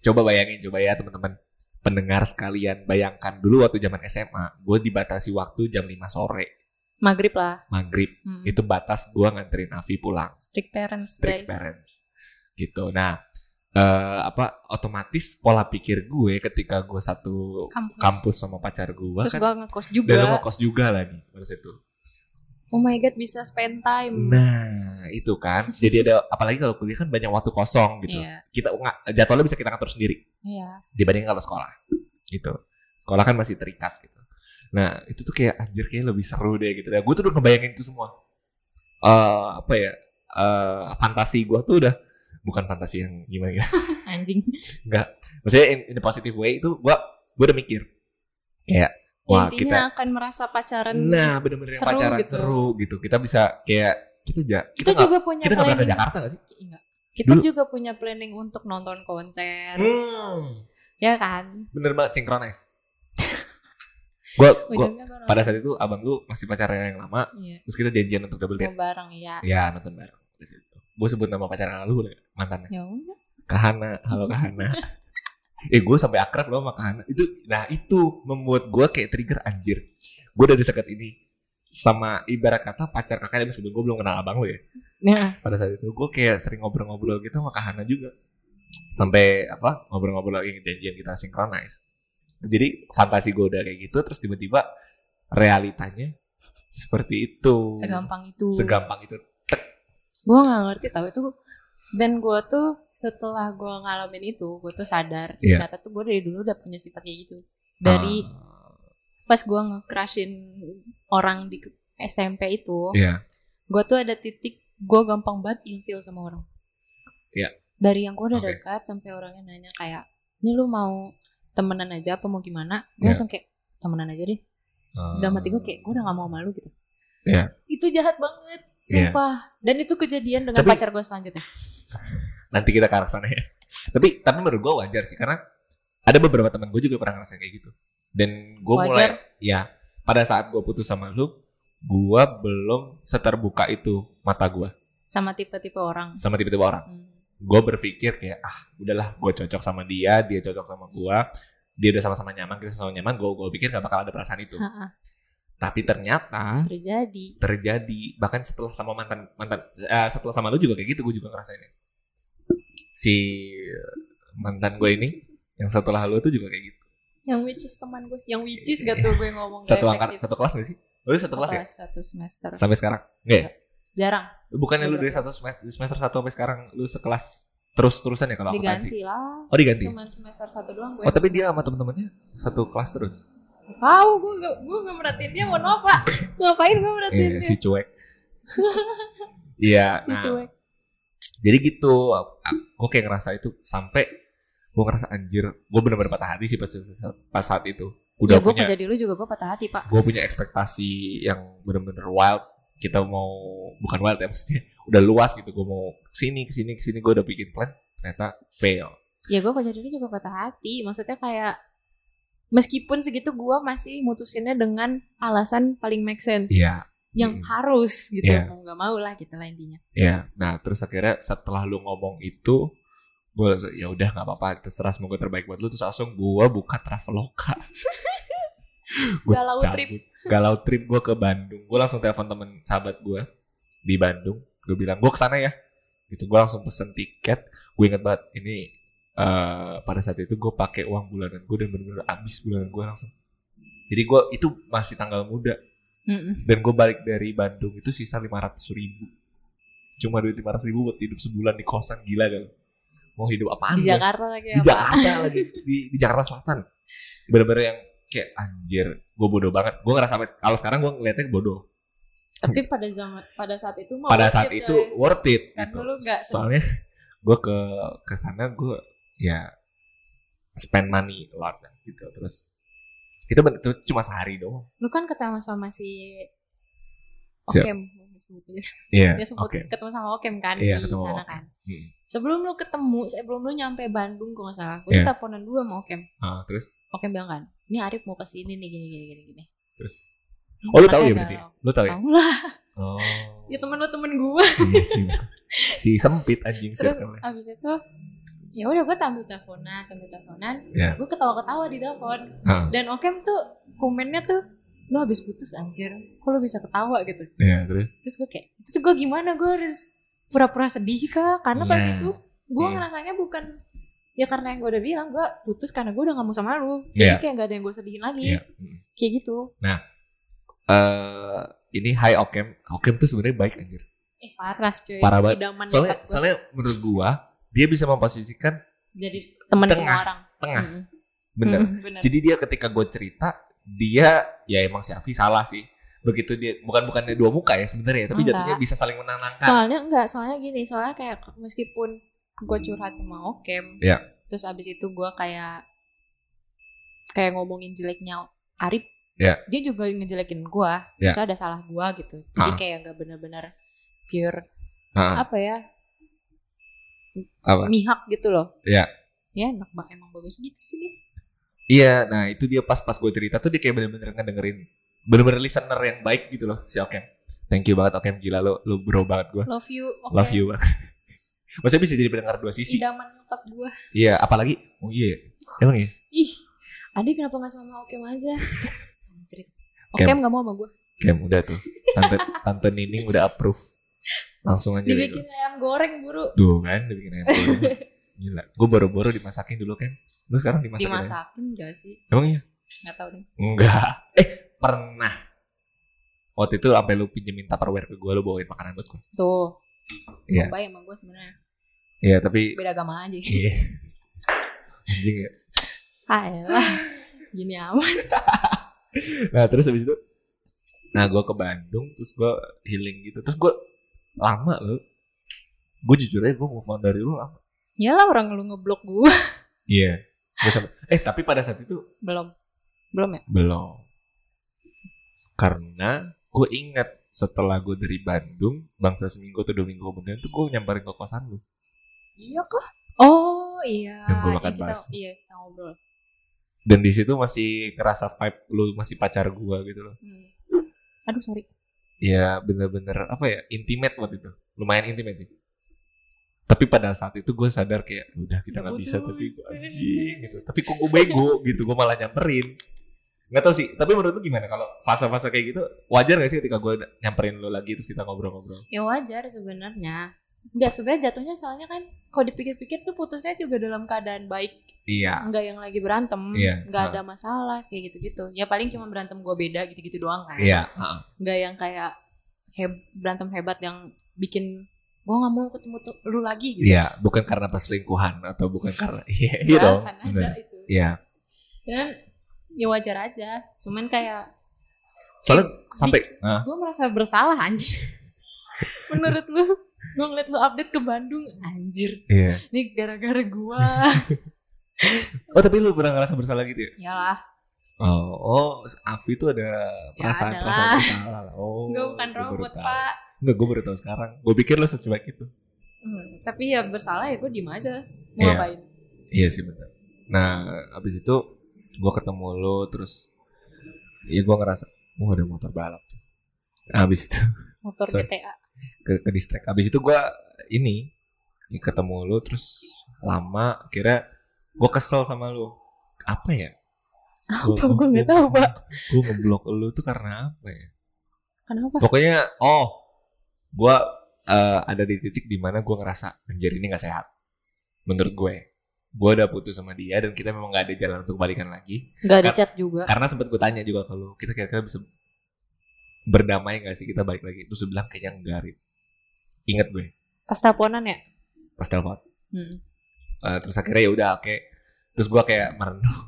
coba bayangin coba ya teman-teman pendengar sekalian bayangkan dulu waktu zaman SMA gue dibatasi waktu jam 5 sore Maghrib lah. maghrib Hmm. itu batas gua nganterin Avi pulang strict parents strict guys. parents gitu nah eh, apa otomatis pola pikir gue ketika gue satu Kampus. kampus sama pacar gue Terus kan gue ngekos juga. dan ngekos juga lagi pada situ Oh my god bisa spend time. nah itu kan jadi ada apalagi kalau kuliah kan banyak waktu kosong gitu Iya. kita nggak jadwalnya bisa kita ngatur sendiri Iya. dibanding kalau sekolah gitu sekolah kan masih terikat gitu nah itu tuh kayak anjir kayak lebih seru deh gitu nah, gue tuh udah ngebayangin itu semua Eh apa ya eh fantasi gue tuh udah bukan fantasi yang gimana ya Anjing. maksudnya in, in a positive way itu gue gue udah mikir kayak wah Intinya kita akan merasa pacaran. nah bener-bener yang seru pacaran gitu. seru gitu kita bisa kayak kita ja, kita, kita juga punya kita pernah ke planning. Jakarta gak sih Enggak. Kita Dulu. juga punya planning untuk nonton konser. hmm, Ya kan? bener banget synchronize gue gue pada saat itu abang lu masih pacaran yang lama. Iya. terus kita janjian untuk double date. Mau bareng ya. ya nonton bareng. Di situ. Gue sebut nama pacaran lu boleh mantannya. Ya udah. Kahana. Halo Kahana. Eh gue sampai akrab loh sama Kahana. Itu nah itu membuat gue kayak trigger anjir. Gue udah dekat ini sama ibarat kata pacar kakaknya meskipun gue belum kenal abang lu ya. Nah, pada saat itu gue kayak sering ngobrol-ngobrol gitu sama Kahana juga. Sampai apa ngobrol-ngobrol lagi janjian kita synchronize jadi fantasi gue udah kayak gitu terus tiba-tiba realitanya seperti itu. Segampang itu. Segampang itu. Gue nggak ngerti tahu itu. Dan gue tuh setelah gue ngalamin itu gue tuh sadar. Iya. ternyata tuh gue dari dulu udah punya sifat kayak gitu. Dari Ah, pas gue nge-crushin orang di SMP itu Iya. gue tuh ada titik gue gampang banget ilfeel sama orang. Iya. dari yang gue udah Oke. dekat sampai orangnya nanya kayak ini lu mau temenan aja apa mau gimana gue Iya. langsung kayak temenan aja deh. Ah, dalam hati gue kayak gue udah gak mau malu gitu. Iya. itu jahat banget Iya. sumpah. Dan itu kejadian dengan Tapi- pacar gue selanjutnya. Nanti kita ke arah sana ya. Tapi tapi menurut gue wajar sih karena ada beberapa teman gue juga pernah ngerasain kayak gitu. Dan gue mulai ya pada saat gue putus sama lu gue belum seterbuka itu mata gue sama tipe-tipe orang? Sama tipe-tipe orang. Hmm. Gue berpikir kayak ah udahlah gue cocok sama dia dia cocok sama gue dia udah sama-sama nyaman kita sama-sama nyaman. Gue gue pikir gak bakal ada perasaan itu. Ha-ha, tapi ternyata terjadi. terjadi. Bahkan setelah sama mantan mantan eh, setelah sama lu juga kayak gitu gue juga ngerasain. Si mantan gue ini yang setelah lu tuh juga kayak gitu. Yang which is teman gue yang which is gak tuh gue ngomong satu angkat satu kelas gak sih? Lu satu kelas ya? Kelas, satu semester. Sampai sekarang? Nggak ya jarang. Bukannya lu dari satu semester, semester satu sampai sekarang lu sekelas terus terusan ya kalau akuntansi diganti lah. Oh diganti? Cuman semester satu doang gue. Oh tapi dia sama temen-temennya satu kelas terus? Tahu gue gak gue gak merhatiin dia mau apa ngapain gue merhatiin Iya, dia? si cuek. Iya si nah. cuek. Jadi gitu gue kayak ngerasa itu sampai gue ngerasa anjir gue bener-bener patah hati sih pas, pas saat itu. Udah ya gue punya kerja dulu juga gue patah hati pak. gue punya ekspektasi yang bener-bener wild kita mau bukan wild ya maksudnya udah luas gitu gue mau ke sini ke sini ke sini gue udah bikin plan ternyata fail. Ya gue kerja dulu juga patah hati maksudnya kayak meskipun segitu gue masih mutusinnya dengan alasan paling make sense. Iya. Yang Mm. harus gitu Iya. mau nggak mau lah gitu lah intinya. Iya. Nah terus akhirnya setelah lu ngomong itu gue ya udah nggak apa-apa terserah semoga terbaik buat lu. Terus langsung gue buka traveloka gue Galau trip. galau trip gue ke Bandung gue langsung telepon temen sahabat gue di Bandung gue bilang gue ke sana ya gitu gue langsung pesen tiket gue inget banget ini eh pada saat itu gue pakai uang bulanan gue dan bener-bener habis bulanan gue langsung jadi gue itu masih tanggal muda Mm-mm. dan gue balik dari Bandung itu sisa 500 ribu cuma duit 500 ribu buat hidup sebulan di kosan gila lu? mau hidup apaan di gua? Jakarta lagi di apa? Jakarta lagi di, di Jakarta Selatan bener-bener yang kayak anjir gue bodoh banget gue ngerasa kalau sekarang gue ngeliatnya bodoh tapi pada zaman pada saat itu mau pada saat itu worth it Karena gitu. sedih. soalnya gue ke ke sana gue ya spend money a lot kan, gitu terus itu, itu cuma sehari doang lu kan ketemu sama si. Okem sebetulnya iya dia sebut ketemu sama Okem kan Iya, di sana Okem. kan Hmm. sebelum lu ketemu sebelum lu nyampe Bandung gue nggak salah gue yeah. teleponan dulu sama Okem Ah, terus Okem bilang kan ini Arif mau ke sini nih gini gini gini gini. Terus? oh lu tahu ya berarti galau. lu tahu ya? Tahu lah oh. Ya temen lu temen gue iya sih. Si sempit anjing terus circle-nya. abis itu ya udah gue tampil teleponan sambil teleponan Iya. gue ketawa-ketawa di telepon. Ah, dan Okem tuh komennya tuh lu habis putus anjir. Kok lu bisa ketawa? gitu. Iya terus? Terus gue kayak terus gue gimana? Gue harus pura-pura sedih kah karena pas Nah. itu gue Hmm. ngerasanya bukan ya karena yang gue udah bilang gue putus karena gue udah gak mau sama lu. Jadi Iya. kayak gak ada yang gue sedihin lagi. Iya. Hmm. kayak gitu. Eh ini Hai Okem. Okem tuh sebenarnya baik anjir. Eh parah cuy. Parah banget. soalnya soalnya menurut gua dia bisa memposisikan jadi teman semua orang. Tengah. Mm-mm. bener. Mm, bener. jadi dia ketika gue cerita dia ya emang si Afi salah sih. Begitu dia bukan bukannya dua muka ya sebenarnya tapi Enggak. jatuhnya bisa saling menenangkan soalnya enggak soalnya gini soalnya kayak meskipun gue curhat sama Okem. Iya. terus abis itu gue kayak kayak ngomongin jeleknya Arif. Iya. dia juga ngejelekin gue terus ada salah gue gitu. Jadi Ah. kayak nggak bener-bener pure Heeh, apa ya apa? mihak gitu loh. Iya. ya enak banget emang bagus gitu sih dia. Iya nah itu dia pas pas gue cerita tuh dia kayak bener-bener ngedengerin bener-bener listener yang baik gitu loh si Okem. Thank you banget Okem. Gila lo lo bro banget gue love you oke love you banget Maksudnya bisa jadi pendengar dua sisi idaman nyokap gue Iya apalagi Oh iya Emang ya ih adik kenapa nggak sama Okem aja. Okem nggak mau sama gue Kem udah tuh Tante, Tante Nining udah approve Langsung aja deh. dibikin ayam goreng buru Tuh kan dibikin ayam goreng. Gila. Gue boro-boro dimasakin dulu kan. Lu sekarang dimasakin. Dimasakin gak sih? Emang iya? Gak tau nih. Enggak. Eh, pernah. Waktu itu sampai lu pinjemin tupperware ke gue, lu bawain makanan buat gue. Tuh. Iya. Baik emang gue sebenarnya. Iya, tapi Beda agama aja. Iya. Anjing ya. Gini amat. Nah, terus habis itu Nah, gue ke Bandung, terus gue healing gitu. Terus gue lama lu. Gue jujur aja gue move on dari lu lama. Yalah orang lu ngeblok gue. Iya. Sampai- eh, tapi pada saat itu Belum. Belum ya? belum. Karena gue ingat setelah gue dari Bandung, bangsa seminggu atau dua minggu kemudian tuh gue nyamperin ke kosan lu. Iya kah? Oh iya. Yang gua makan kita, bakso. Iya kita ngobrol. Dan di situ masih kerasa vibe lu masih pacar gue gitu loh. Hmm. Aduh sorry. Ya bener-bener apa ya intimate waktu itu. Lumayan intimate sih. Tapi pada saat itu gue sadar kayak udah kita nggak bisa tapi gue anjing gitu. Tapi kok gue bego gitu. Gue malah nyamperin. Nggak tahu sih. Tapi menurut lu gimana kalau fase-fase kayak gitu wajar gak sih ketika gue nyamperin lu lagi terus kita ngobrol-ngobrol? Ya wajar sebenarnya. Enggak sebenarnya jatuhnya soalnya kan kalau dipikir-pikir tuh putusnya juga dalam keadaan baik. Iya. Enggak yang lagi berantem. Iya. Enggak Ha. ada masalah kayak gitu-gitu. Ya paling cuma berantem gue beda gitu-gitu doang kan. Iya. heeh. Enggak yang kayak heb- berantem hebat yang bikin gue nggak mau ketemu tuh lu lagi gitu. Iya. Bukan karena perselingkuhan atau bukan karena iya iya dong. kan ada itu. Iya. Dan ya wajar aja. Cuman kayak Soalnya sampai ah, gue merasa bersalah anjir. Menurut lu, gue ngeliat lu update ke Bandung, anjir. iya. Ini gara-gara gue. Oh tapi lu pernah ngerasa bersalah gitu ya? Yalah, Oh, oh Afi itu ada perasaan ada perasaan lah. bersalah. lah. Oh, gue bukan gua robot pak. Enggak, gue baru tahu sekarang. Gue pikir lo secuek itu. Hmm, tapi ya bersalah ya gue diem aja. Mau Iya. ngapain? Iya sih benar. Nah, abis itu gue ketemu lo terus, iya gue ngerasa, oh ada motor balap tuh. Nah, abis itu Motor Sorry. GTA. ke, ke distract. Abis itu gue ini ya ketemu lo terus lama, akhirnya gue kesel sama lo. Apa ya? Apa gue nggak tahu pak. Gue ngeblok lo tuh karena apa ya? Kenapa? Pokoknya, oh, gue eh, ada di titik di mana gue ngerasa anjir ini nggak sehat. Menurut gue, gue udah putus sama dia dan kita memang nggak ada jalan untuk balikan lagi. Gak ada Kar- chat juga. Karena sempat gue tanya juga ke lu, kita kira-kira bisa berdamai gak sih kita balik lagi? Terus lu bilang kayaknya enggak, Rit. Ingat gue, Pas teleponan ya. pas telepon. Hmm. Eh, terus akhirnya ya udah oke. Terus gue kayak merenung,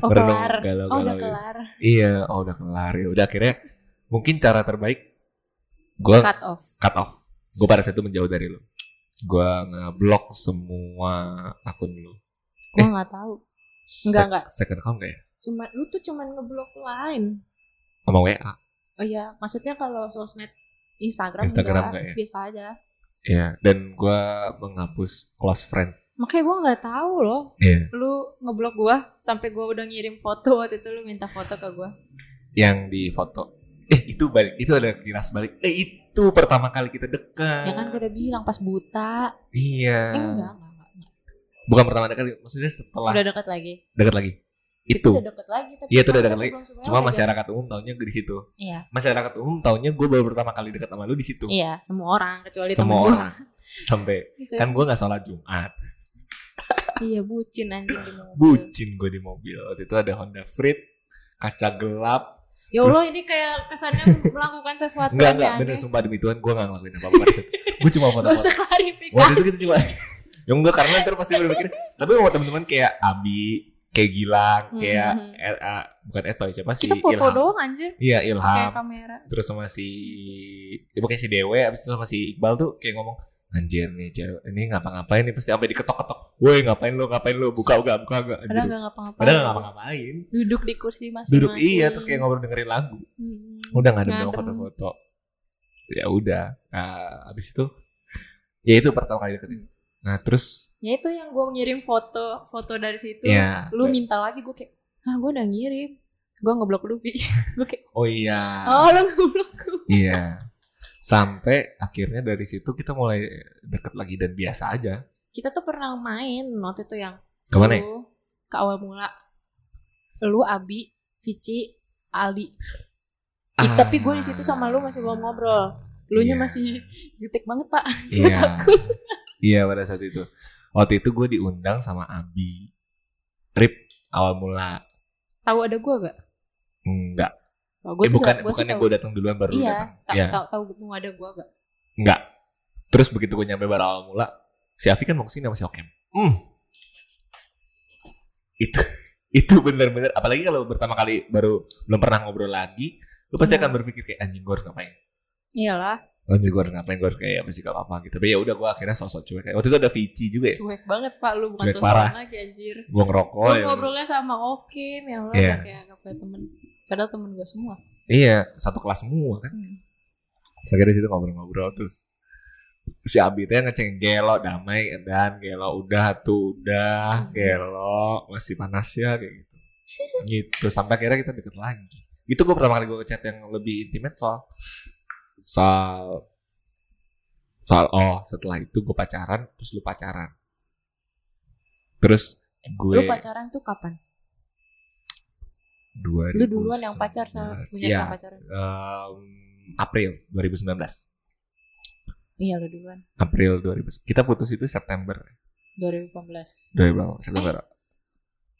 Oh merenung kelar. galau, Oh udah galau. kelar. Iya, oh udah kelar ya. Udah akhirnya mungkin cara terbaik gue Cut off. cut off. Gue pada saat itu menjauh dari lu. Gue ngeblok semua akun lu. Gue Eh. nggak tahu. Enggak, enggak. Second account gak ya? Cuma lu tuh cuman ngeblok lain. Sama WA. Oh iya, maksudnya kalau sosmed Instagram, Instagram enggak, enggak ya? biasa aja. Iya, dan gue menghapus close friend. Makanya gue nggak tahu loh, Iya. lu ngeblok gua sampai gua udah ngirim foto waktu itu lu minta foto ke gua. yang di foto. Eh itu balik, itu ada kiras balik. Eh itu pertama kali kita dekat. Ya kan gue udah bilang pas buta. Iya. Eh enggak, enggak, enggak, enggak. Bukan pertama kali, maksudnya setelah Udah deket lagi. dekat lagi. Itu Itu. udah deket lagi tapi Iya, itu udah deket lagi. Cuma masyarakat umum taunya gue di situ. Iya. Masyarakat umum taunya gue baru pertama kali dekat sama lu di situ. Iya, semua orang kecuali Semua orang. Sampai Gitu. kan gue nggak sholat Jumat. Iya, bucin anjing di mobil. Bucin gue di mobil. Waktu itu ada Honda Freed, kaca gelap. Ya Allah, ini kayak kesannya melakukan sesuatu Enggak enggak, bener sumpah demi Tuhan gue nggak ngelakuin apa-apa. gue cuma Gak foto-foto. usah klarifikasi. Waktu itu kita cuma Ya enggak karena ntar pasti berpikir Tapi sama teman-teman kayak Abi Kayak Gilang Kayak Mhm. eh, ah, Bukan Etoy siapa sih Kita foto Ilham doang anjir. Iya Kayak Ilham kamera. Terus sama si ya, Pokoknya si Dewe Abis itu sama si Iqbal tuh Kayak ngomong Anjir nih cewek Ini ngapa-ngapain nih Pasti sampai diketok-ketok Woi ngapain lu Ngapain lu Buka buka buka buka Padahal Anjir gak ngapa-ngapain. Padahal nggak ngapa-ngapain Duduk di kursi masing-masing. Duduk iya Terus kayak ngobrol dengerin lagu Hmm. Udah ngadem Ngadem. dong foto-foto Ya udah Nah abis itu Ya itu pertama kali deketin Nah terus Ya itu yang gue ngirim foto foto dari situ. Ya Lu minta lagi gue kayak, ah gue udah ngirim. Gue ngeblok lu, Pi. gue kayak, Oh iya oh lu ngeblok gue. Iya. Sampai akhirnya dari situ kita mulai deket lagi dan biasa aja. Kita tuh pernah main waktu itu yang Ke mana lu ke awal mula. Lu, Abi, Vici, Aldi. Ih, Ah, tapi gue di situ sama lu masih belum ngobrol. Lu nya Iya. masih jutek banget pak. Iya. Takut. Iya pada saat itu. waktu itu gue diundang sama Abi trip awal mula Tahu ada gue gak? enggak Oh, eh, tuh bukan gua bukannya tahu. gue datang duluan baru lu Iya, datang tahu ya tahu tahu mau ada gue gak? enggak terus begitu gue nyampe baru awal mula si Afi kan mau ke sini sama si Okem hmm. itu itu bener-bener apalagi kalau pertama kali baru belum pernah ngobrol lagi lu pasti Hmm. akan berpikir kayak anjing gue harus ngapain Iyalah, anjing gue harus ngapain gue harus kayak apa sih gak apa gitu tapi ya udah gue akhirnya sosok cuek waktu itu ada Vici juga ya cuek banget pak lu bukan Cuek sosokan parah. lagi anjir. gue ngerokok Lu ya. ngobrolnya sama Okim ya Allah Iya. kayak gak punya temen. Padahal temen gue semua. iya satu kelas semua kan Hmm. Terus akhirnya di situ ngobrol-ngobrol terus si Abi teh ngeceng gelo damai dan gelo udah tuh udah gelo masih panas ya kayak gitu gitu sampai akhirnya kita deket lagi itu gue pertama kali gue ngechat yang lebih intimate soal soal soal oh setelah itu gue pacaran terus lu pacaran terus gue Lu pacaran tuh kapan? 2019 Lu duluan yang pacar sama punya Iya, yang pacaran. em, April 2019 Iya lu duluan. April 2000 kita putus itu September 2018. 2000 September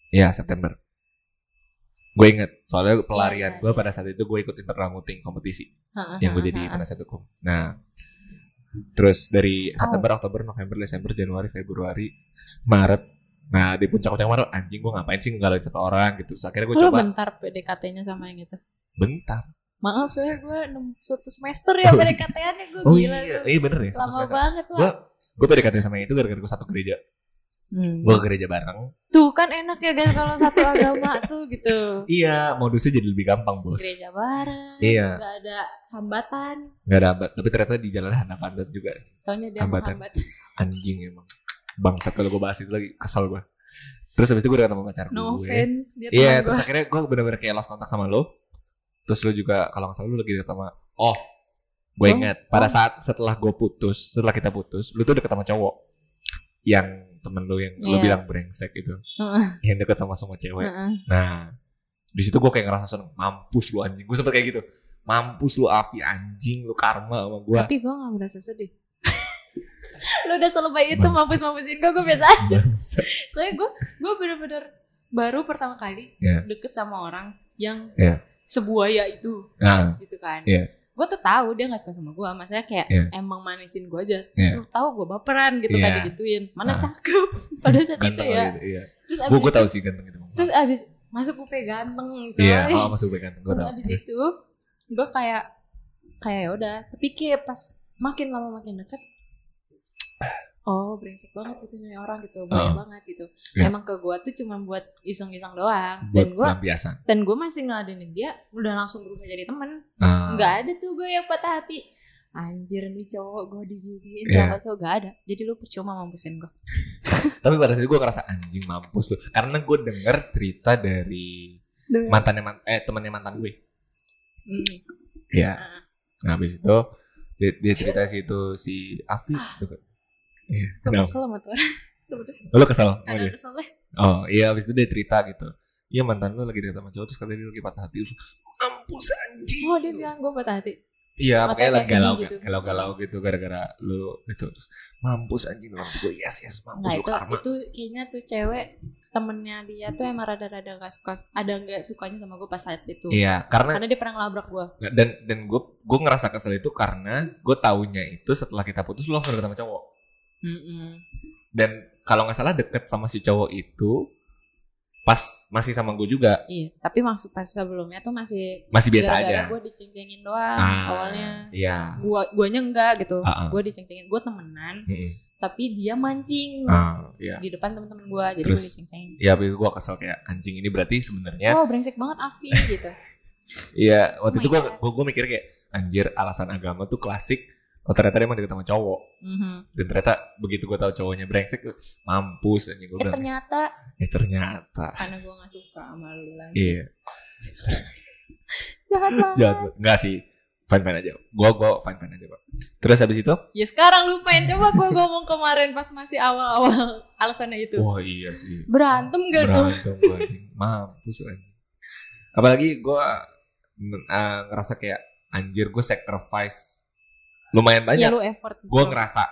Iya September gue inget soalnya pelarian Iya, gue iya. pada saat itu gue ikut intermuting kompetisi Ha, yang gue jadi ha, ha. penasihat hukum nah terus dari Oh. September Oktober November Desember Januari Februari Maret nah di puncak-puncak Maret anjing gue ngapain sih nggak satu orang gitu Terus akhirnya gue coba bentar PDKT-nya sama yang itu. bentar Maaf soalnya gue enam- satu semester ya Oh, PDKT-annya gue oh gila. iya iya bener ya Lama semester. banget gue lah. gue PDKT sama yang itu gara-gara gue satu gereja Hmm. gue gereja bareng Tuh kan enak ya guys kalau satu agama tuh gitu. iya modusnya jadi lebih gampang bos Gereja bareng. Iya. Gak ada hambatan. nggak ada hambat tapi ternyata di jalan ada pandat juga Taunya dia Hambatan. menghambat. anjing emang bangsat kalau gue bahas itu lagi kesel gue terus habis itu gue udah ketemu pacar No gue offense dia iya terus gue. akhirnya gue bener-bener kayak lost kontak sama lo terus lo juga kalau nggak salah lo lagi deket sama oh gue Oh, inget pada oh. saat setelah gue putus setelah kita putus lo tuh deket sama cowok yang temen lo yang lo Iya. bilang brengsek itu Heeh. yang deket sama semua cewek Heeh. nah di situ gue kayak ngerasa seneng mampus lu anjing gue sempet kayak gitu mampus lu Avi anjing lu karma sama gue Tapi gue gak merasa sedih. Lu udah selebay itu mampus-mampusin gue, gue biasa aja. Soalnya gue gue bener-bener baru pertama kali Iya. deket sama orang yang Iya. sebuaya itu nah gitu kan. Iya. Gue tuh tahu dia gak suka sama gue, maksudnya kayak Iya. emang manisin gue aja. Terus lu tahu gue baperan gitu Iya. kan digituin. Mana Ah. cakep pada saat itu ya. gitu, iya Terus gue abis gue tahu sih ganteng itu terus abis masuk UP ganteng coy. iya oh masuk ganteng gue Terus tahu abis itu gue kayak kayak ya udah tapi kayak pas makin lama makin deket oh brengsek banget gitu nih orang gitu banyak Oh. banget gitu Iya. emang ke gue tuh cuma buat iseng-iseng doang buat dan gue pelampiasan dan gue masih ngeladenin dia udah langsung berubah jadi temen Ah, nggak ada tuh gue yang patah hati anjir nih cowok gue diginiin Iya. sama cowok gak ada jadi lu percuma mampusin gue tapi pada saat itu gue ngerasa anjing mampus lu karena gue denger cerita dari mantannya man- eh temannya mantan gue hmm. Iya. Ah. nah habis itu dia, dia cerita sih itu si Afi deket Iya. Kenapa? kesel sama tuh. Orang sebenernya Oh, lu kesel? Ada dia? keselnya Oh iya habis itu dia cerita gitu. Iya mantan lu lagi deket sama cowok Terus katanya dia lagi patah hati. Terus Mampus anjing. Oh dia bilang gue patah hati. Iya makanya kayak lagi galau gitu. Galau-galau gitu Gara-gara lu itu. Terus mampus anjing Lu gue yes yes Mampus Nah lu itu karma. itu kayaknya tuh cewek temennya dia tuh emang rada-rada gak suka ada nggak sukanya sama gue pas saat itu. Iya karena karena dia pernah ngelabrak gue Dan dan gue gue ngerasa kesel itu karena Gue taunya itu setelah kita putus Lu langsung deket sama cowok Dan kalau nggak salah deket sama si cowok itu Pas masih sama gue juga. Iya tapi maksud pas sebelumnya tuh masih Masih biasa gara-gara aja. gue diceng-cengin doang Ah, awalnya. Iya. Gua guanya enggak gitu. Ah, ah. gue diceng-cengin gue temenan Mm-mm. tapi dia mancing Ah, iya. di depan temen-temen gue jadi gue diceng-cengin. Ya, tapi gue kesel kayak anjing ini berarti sebenarnya oh brengsek banget Afi gitu. Iya, waktu Oh itu gue gue mikir kayak anjir alasan agama tuh klasik. Oh ternyata dia emang deket sama cowok. Mhm. Dan ternyata begitu gue tahu cowoknya brengsek, mampus anjing gue eh bilang. ternyata Eh ternyata. karena gue gak suka sama lu lagi Iya, jahat banget jahat. Enggak sih, fine fine aja. Gue gue fine fine aja kok. Terus habis itu, Ya sekarang lupain coba gue ngomong kemarin pas masih awal-awal alasannya itu. wah iya sih. Berantem gak tuh? Berantem mampus anjing. Apalagi gue uh, ngerasa kayak anjir gue sacrifice lumayan Ya banyak. lu effort. Gue ngerasa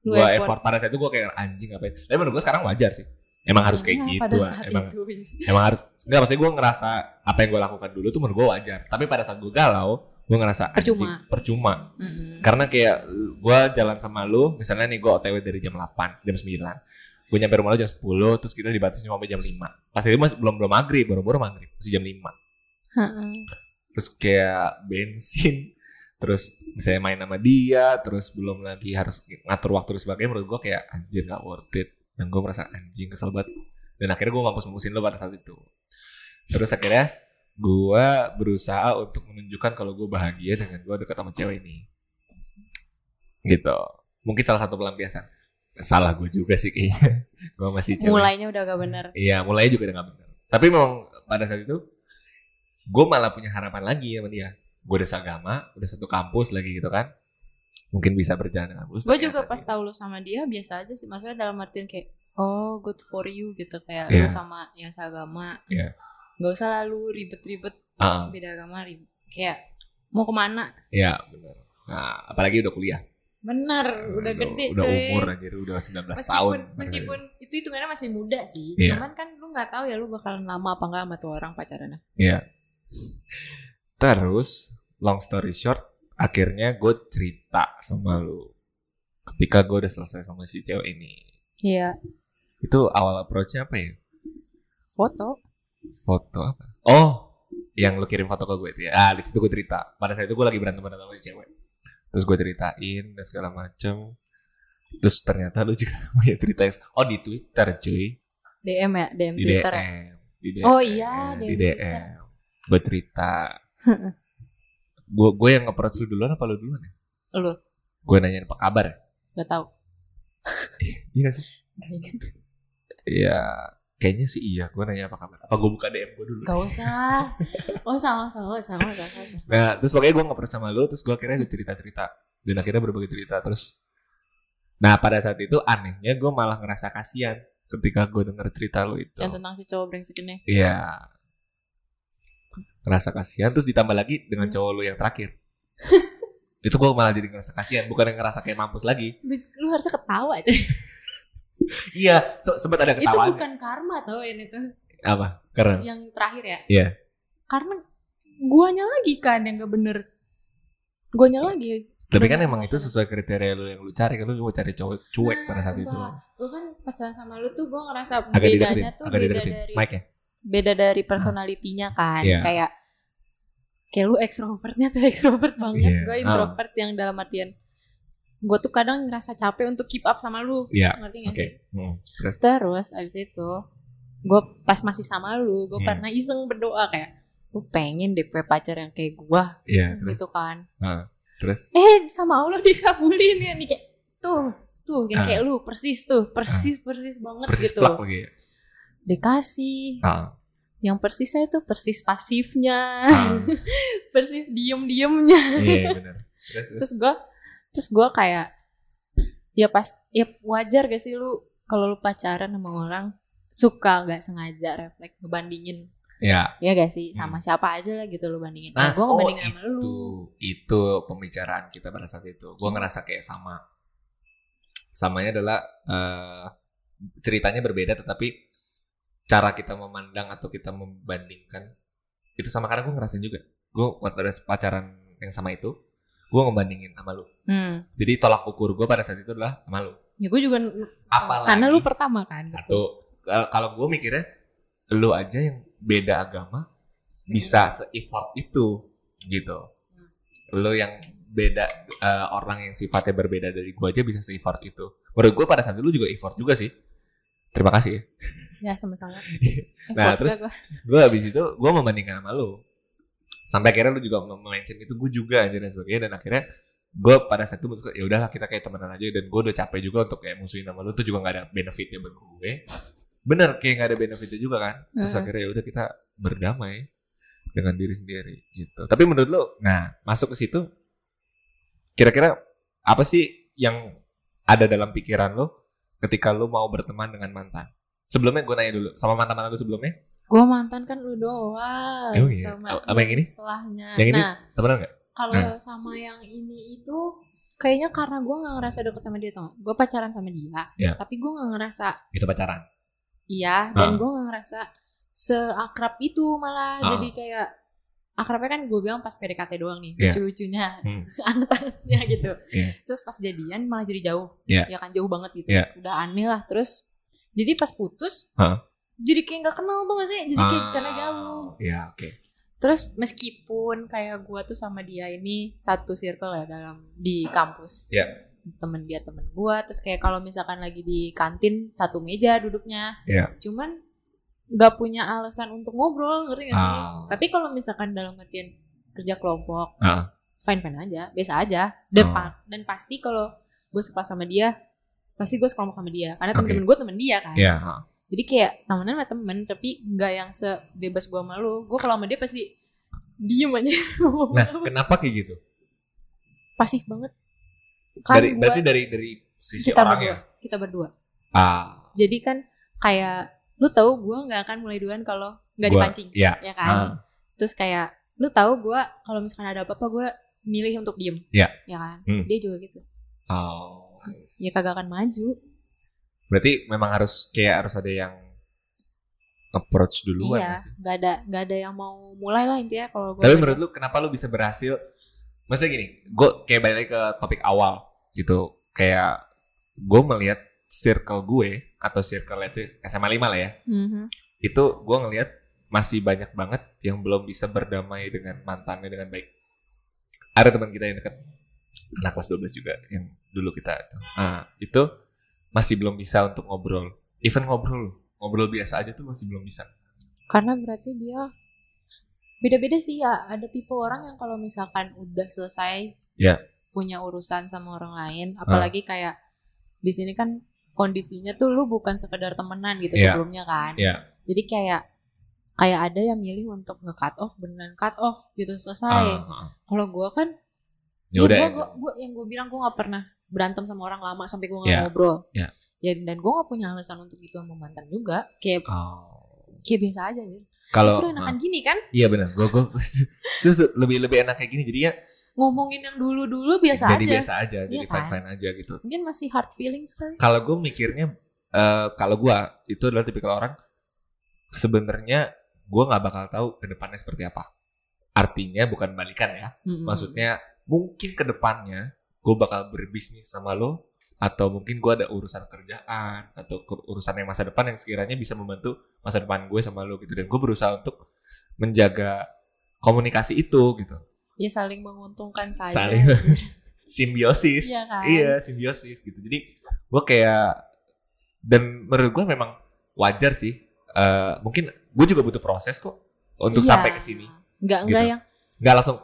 gue effort. effort. pada saat itu gue kayak anjing apa tapi menurut gue sekarang wajar sih emang harus kayak Nah, gitu pada ah. saat emang itu. emang harus enggak maksudnya gue ngerasa apa yang gue lakukan dulu tuh menurut gue wajar tapi pada saat gue galau gue ngerasa anjing, Percuma. percuma Mm-mm. karena kayak gue jalan sama lu misalnya nih gue otw dari jam 8 jam 9 gue nyampe rumah lu jam 10 terus kita dibatasi sampai jam 5 pas itu masih belum belum maghrib baru-baru maghrib masih jam 5 Ha-ha. terus kayak bensin terus misalnya main sama dia terus belum lagi harus ngatur waktu dan sebagainya menurut gue kayak anjir gak worth it. Dan gue merasa anjing kesel banget. Dan akhirnya gue mampus mampusin lo pada saat itu. Terus akhirnya gue berusaha untuk menunjukkan kalau gue bahagia dengan gue dekat sama cewek ini. Gitu. Mungkin salah satu pelampiasan. Salah gue juga sih kayaknya. Gue masih cewek. Mulainya udah gak bener. Iya, mulai juga udah gak benar. Tapi memang pada saat itu gue malah punya harapan lagi sama dia. Gue udah seagama, udah satu kampus lagi gitu kan. Mungkin bisa berjalan dengan mulus. Gue juga pas dia- tahu lu sama dia biasa aja sih. Maksudnya dalam artian kayak oh good for you gitu kayak Iya. lu sama yang seagama. Iya. Gak usah lalu ribet-ribet Ah, beda agama ribet. Kayak mau ke mana? Iya, benar. Nah, apalagi udah kuliah. Bener, udah gede Udah cuy. umur anjir, udah 19 tahun. meskipun meskipun itu hitungannya masih muda sih. Iya. Cuman kan lu nggak tahu ya lu bakalan lama apa enggak sama tuh orang pacarannya. Iya. Terus, long story short, akhirnya gue cerita sama lu. Ketika gue udah selesai sama si cewek ini. Iya. Itu awal approach-nya apa ya? Foto. foto apa? Oh, yang lu kirim foto ke gue itu ya. Ah, di situ gue cerita. Pada saat itu gue lagi berantem berantem sama cewek. Terus gue ceritain dan segala macem. Terus ternyata lu juga punya cerita yang oh di Twitter cuy, DM ya, DM di Twitter DM, ya. di DM, Oh iya, di DM DM. Twitter. Gue cerita. gue gue yang nge-approach lu duluan apa lu duluan ya? Lu Gue nanyain apa kabar ya? gak tahu. Iya sih? Iya, kayaknya sih iya. Gue nanya apa kabar. Apa gue buka DM gue dulu? Gak usah. Gak usah, gak usah, gak usah, gak usah, gak usah. Nah, terus pokoknya gue ngobrol sama lu, terus gue akhirnya cerita-cerita. Dan akhirnya berbagi cerita, terus... Nah, pada saat itu anehnya gue malah ngerasa kasihan ketika gue denger cerita lu itu. Yang tentang si cowok brengsek ini. Iya. Ngerasa kasihan, terus ditambah lagi dengan Hmm. cowok lu yang terakhir. itu gue malah jadi ngerasa kasihan, bukan yang ngerasa kayak mampus lagi. Lu, harusnya ketawa aja. Iya, se- sempat ada itu ketawaan. bukan karma tau ini tuh. Apa? Karena Yang terakhir ya. Iya. Karena guanya lagi kan yang gak bener. Guanya lagi. tapi kan emang itu masalah. sesuai kriteria lu yang lu cari kan lu mau cari cowok cuek pada saat itu. Gue kan pacaran sama lu tuh gue ngerasa Agak bedanya dideketin, tuh agak beda dideketin. dari Mic-nya. Beda dari personalitinya kan. Iya. Kayak kayak lu ekstrovertnya tuh ekstrovert banget. Iya. Gue introvert yang dalam artian gue tuh kadang ngerasa capek untuk keep up sama lu. Iya. Ngerti gak sih? Hmm, Terus Terus abis itu gue pas masih sama lu, gue Hmm. pernah iseng berdoa kayak gue pengen deh punya pacar yang kayak gue iya, terus gitu kan. Heeh. Terus Eh sama Allah dikabulin ya nih kayak tuh tuh yang Ah. kayak lu persis tuh persis persis banget persis gitu. lagi ya. Dikasih Ah, yang persisnya itu persis pasifnya, ah, persis diem diemnya. Iya benar. Terus, gue terus gue kayak ya pas ya wajar gak sih lu kalau lu pacaran sama orang suka nggak sengaja refleks ngebandingin Ya. ya gak sih sama Hmm. siapa aja lah gitu lu bandingin Nah, nah, gue oh ngebandingin sama itu lu itu pembicaraan kita pada saat itu. Gue ngerasa kayak sama. Samanya adalah eh, ceritanya berbeda, tetapi cara kita memandang atau kita membandingkan itu sama karena gue ngerasain juga. Gue waktu ada pacaran yang sama itu, gue ngebandingin sama lu. hmm. Jadi tolak ukur gue pada saat itu adalah sama lu. ya gue juga Apalagi karena lu pertama kan satu eh, kalau gue mikirnya lu aja yang beda agama bisa se-effort itu gitu lu yang beda eh, orang yang sifatnya berbeda dari gue aja bisa se-effort itu menurut gue pada saat itu lu juga effort juga sih terima kasih. Ya sama-sama. Nah, Effort terus- gue habis itu gue membandingkan sama lu. Sampai akhirnya lu juga mention itu gue juga aja dan sebagainya. Dan akhirnya gue pada saat itu ya udahlah kita kayak temenan aja. Dan gue udah capek juga untuk kayak musuhin sama lu tuh juga gak ada benefitnya buat gue. Bener kayak gak ada benefitnya juga kan? Terus Heeh. akhirnya ya udah kita berdamai dengan diri sendiri gitu. Tapi menurut lu nah masuk ke situ kira-kira apa sih yang ada dalam pikiran lu ketika lu mau berteman dengan mantan sebelumnya gue nanya dulu sama mantan mantan lu sebelumnya gue mantan kan lu doang Emang iya? sama Apa yang ini? setelahnya Yang ini? nah temenan gak kalau Nah. sama yang ini itu kayaknya karena gue nggak ngerasa deket sama dia tuh gue pacaran sama dia Ya. tapi gue nggak ngerasa Itu pacaran. iya dan Ah. gue nggak ngerasa seakrab itu malah Ah. jadi kayak akrabnya kan gue bilang pas PDKT doang nih Iya. lucu-lucunya Hmm. anget-angetnya gitu Iya. terus pas jadian malah jadi jauh Iya. ya kan jauh banget gitu Iya. udah aneh lah terus jadi pas putus Hah? jadi kayak nggak kenal tuh gak sih jadi kayak Ah, karena jauh Iya, oke. terus meskipun kayak gue tuh sama dia ini satu circle ya dalam di kampus Iya. temen dia temen gue terus kayak kalau misalkan lagi di kantin satu meja duduknya Iya. cuman nggak punya alasan untuk ngobrol ngerti gak sih Ah. tapi kalau misalkan dalam artian kerja kelompok Ah. fine fine aja biasa aja dan Oh. pa- dan pasti kalau gue suka sama dia pasti gue sekelompok sama dia karena Oke. temen-temen gue temen dia kan Iya, ah. jadi kayak temenan sama temen tapi nggak yang sebebas gue sama lu gue kalau sama dia pasti diem aja Nah, kenapa kayak gitu? pasif banget kan dari gua- berarti dari dari sisi kita orang berdua ya. kita berdua Ah, jadi kan kayak lu tahu gue nggak akan mulai duluan kalau nggak dipancing Iya. ya kan Ah, terus kayak lu tahu gue kalau misalkan ada apa-apa gue milih untuk diem Iya. ya kan Hmm. dia juga gitu Oh. nice. ya kagak akan maju Berarti memang harus kayak harus ada yang approach duluan iya nggak ada nggak ada yang mau mulai lah intinya kalau gue Tapi menurut lu kenapa lu bisa berhasil? Maksudnya gini, gue kayak balik lagi ke topik awal gitu. Kayak gue melihat circle gue atau circle let's say SMA 5 lah ya. Mhm. Itu gue ngelihat masih banyak banget yang belum bisa berdamai dengan mantannya dengan baik. Ada teman kita yang deket anak kelas 12 juga yang dulu kita tuh. Nah, itu masih belum bisa untuk ngobrol. Even ngobrol, ngobrol biasa aja tuh masih belum bisa. karena berarti dia beda-beda sih ya ada tipe orang yang kalau misalkan udah selesai Ya. punya urusan sama orang lain apalagi kayak di sini kan kondisinya tuh lu bukan sekedar temenan gitu Ya. sebelumnya kan Ya. jadi kayak kayak ada yang milih untuk nge-cut off beneran cut off gitu selesai Ah, ah. kalau gua kan Ya udah. gua, ya. gua, gua- yang gue bilang gue nggak pernah berantem sama orang lama sampai gue nggak Ya, ngobrol ya. ya dan gue nggak punya alasan untuk itu sama mantan juga kayak Oh. kayak biasa aja gitu Kalau enakan gini kan Iya benar. Gue gue lebih lebih enak kayak gini. Jadinya ngomongin yang dulu dulu biasa jadi aja biasa aja, jadi Iya kan? fine fine aja gitu. mungkin masih hard feelings kan Kalau gue mikirnya, eh kalau gue itu adalah tipikal orang sebenarnya gue nggak bakal tahu ke depannya seperti apa. Artinya bukan balikan ya. Mm-mm. Maksudnya mungkin ke depannya gue bakal berbisnis sama lo atau mungkin gue ada urusan kerjaan atau urusan yang masa depan yang sekiranya bisa membantu masa depan gue sama lo gitu dan gue berusaha untuk menjaga komunikasi itu gitu ya saling menguntungkan saja saling simbiosis Iya kan? iya simbiosis gitu jadi gue kayak dan menurut gue memang wajar sih Eh, mungkin gue juga butuh proses kok untuk Iya. sampai ke sini nggak nggak Gitu. yang nggak langsung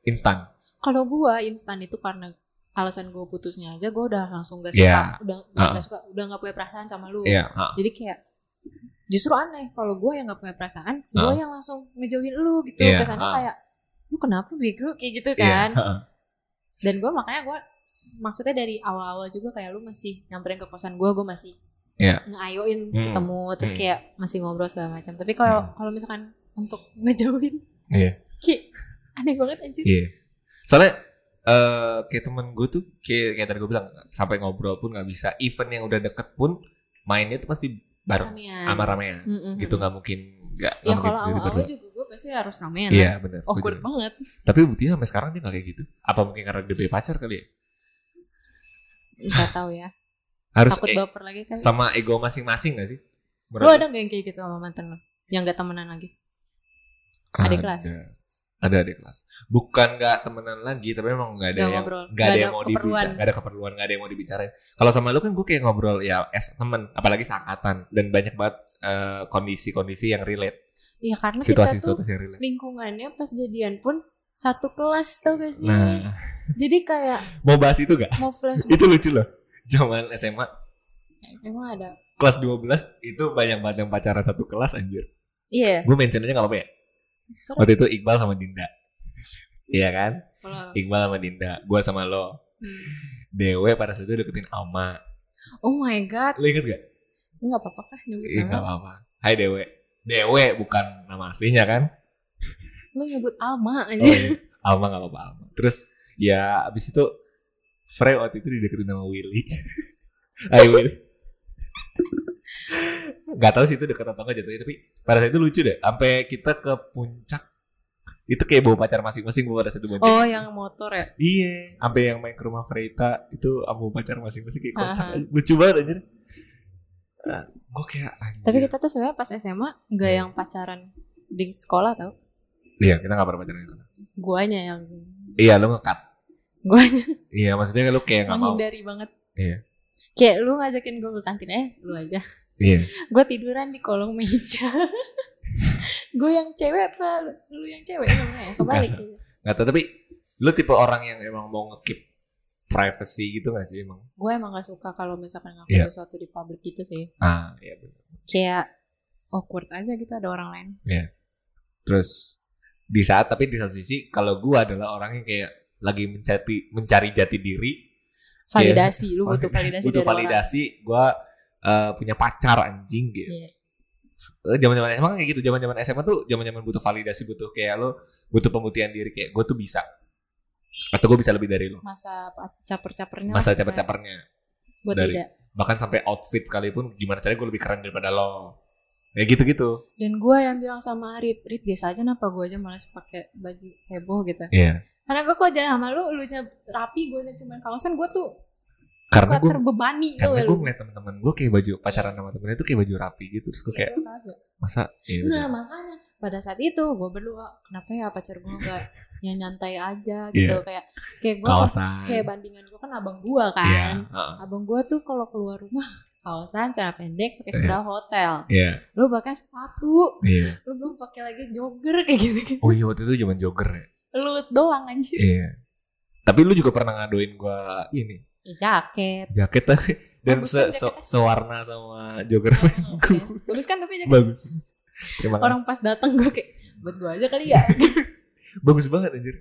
instan kalau gua instan itu karena alasan gue putusnya aja gue udah langsung gak suka Iya. udah udah Ah. nggak suka udah nggak punya perasaan sama lu iya ha. jadi kayak justru aneh kalau gue yang nggak punya perasaan gue Ah. yang langsung ngejauhin lu gitu Iya, kesannya ah. kayak lu kenapa bego kayak gitu Iya, kan ha. dan gue makanya gue maksudnya dari awal-awal juga kayak lu masih nyamperin ke kosan gue gue masih Iya. ngeayoin Hmm. ketemu terus Hmm. kayak masih ngobrol segala macam tapi kalau Hmm. kalau misalkan untuk ngejauhin Iya. kayak aneh banget anjir Iya. Soalnya eh kayak temen gue tuh kayak kayak tadi gue bilang sampai ngobrol pun nggak bisa. Event yang udah deket pun mainnya tuh pasti bareng sama ramean. Mm-mm. Gitu nggak mungkin nggak ya kalau awal-awal juga pasti harus ramean Iya lah. benar. awkward banget Tapi buktinya sampai sekarang dia nggak kayak gitu. Apa mungkin karena dia punya pacar kali ya? nggak tahu ya Harus takut e- baper lagi kan sama ego masing-masing gak sih? lu ada nggak yang kayak gitu sama mantan lu yang gak temenan lagi Adik kelas? Ada. Ada adik kelas. Bukan nggak temenan lagi, tapi memang nggak ada Nggak yang ngobrol. nggak Nggak ada ada yang mau keperluan. dibicarain, nggak ada keperluan, nggak ada yang mau dibicarain. Kalau sama lu kan gue kayak ngobrol ya es temen, apalagi seangkatan dan banyak banget eh, kondisi-kondisi yang relate, Iya karena kita tuh yang lingkungannya pas jadian pun satu kelas tau gak sih Nah, jadi kayak mau bahas itu gak? mau flashback itu lucu loh. Zaman SMA emang ada kelas 12 itu banyak banget yang pacaran satu kelas anjir. iya Gue mention aja gak apa-apa ya. serem Waktu itu Iqbal sama Dinda. Iya kan? kalau Iqbal sama Dinda, gue sama lo. Hmm. Dewe pada saat itu deketin Alma. oh my god Lo inget gak? nggak apa-apa kah nyebut Iya nama apa-apa. Hai Dewe. Dewe bukan nama aslinya kan? lu nyebut Alma Oh, aja iya. Alma nggak apa-apa Alma. Terus ya abis itu Frey waktu itu dideketin sama Willy. Ayo Willy. Gak tahu sih itu dekat atau enggak jatuhnya tapi pada saat itu lucu deh. Sampai kita ke puncak itu kayak bawa pacar masing-masing bawa pada satu bonceng. Oh, yang motor ya? Iya, sampai yang main ke rumah Freita itu sama pacar masing-masing kayak kocak. Lucu banget anjir. Gue kayak anjir. Tapi kita tuh sebenarnya pas SMA nggak Hmm. yang pacaran di sekolah tau? Iya, kita gak pernah pacaran di sana. Guanya yang Iya, lu ngekat. guanya Iya, maksudnya lu kayak gak mau. menghindari banget. Iya. Kayak lu ngajakin gue ke kantin eh lu aja. Iya. Gue tiduran di kolong meja. gue yang cewek apa lu, yang cewek sebenarnya kebalik. Gak tau, tapi lu tipe orang yang emang mau nge-keep privacy gitu gak sih emang? gue emang gak suka kalau misalkan ngaku Iya. sesuatu di publik gitu sih. Ah, iya bener. Kayak awkward aja gitu ada orang lain. Terus di saat tapi di satu sisi kalau gua adalah orang yang kayak lagi mencari mencari jati diri, Validasi, lu butuh validasi butuh validasi, gua eh, punya pacar anjing gitu. Iya. Eh, Zaman-zaman emang kayak gitu, zaman-zaman SMA tuh zaman-zaman butuh validasi, butuh kayak lo butuh pembuktian diri kayak gue tuh bisa. Atau gue bisa lebih dari lo. Masa caper-capernya. Masa caper-capernya. Gue dari- tidak. Bahkan sampai outfit sekalipun gimana caranya gue lebih keren daripada lo. Ya gitu-gitu. Dan gue yang bilang sama Arif, Arif biasa aja kenapa gue aja malas pakai baju heboh gitu. Iya. Karena gue kok jalan sama lu, lu nya rapi, gue nya cuma kawasan, gue tuh Karena gue terbebani karena gue ngeliat temen-temen gue kayak baju pacaran sama temennya tuh kayak baju rapi gitu. Terus gue kayak Gua kagak. masa? Ya Nah udah. makanya pada saat itu gue berdua kenapa ya pacar gue gak yang nyantai aja? Gitu Iya. kayak kayak gue kawasan. kayak bandingan gue kan abang gue iya kan heeh. abang gue tuh kalau keluar rumah kawasan celana pendek pakai sendal hotel. Iya. Lu pakai sepatu. Iya. Lu belum pakai lagi jogger kayak gitu gitu oh iya waktu itu zaman jogger ya. Lu doang anjir. Iya. Tapi lu juga pernah ngadoin gue ini jaket. Jaket tapi dan Bagus se, kan se- sewarna sama jogger fans gue bagus kan tapi jaket. Bagus. Terima kasih. Orang pas datang gue kayak buat gue aja kali ya. Bagus banget anjir.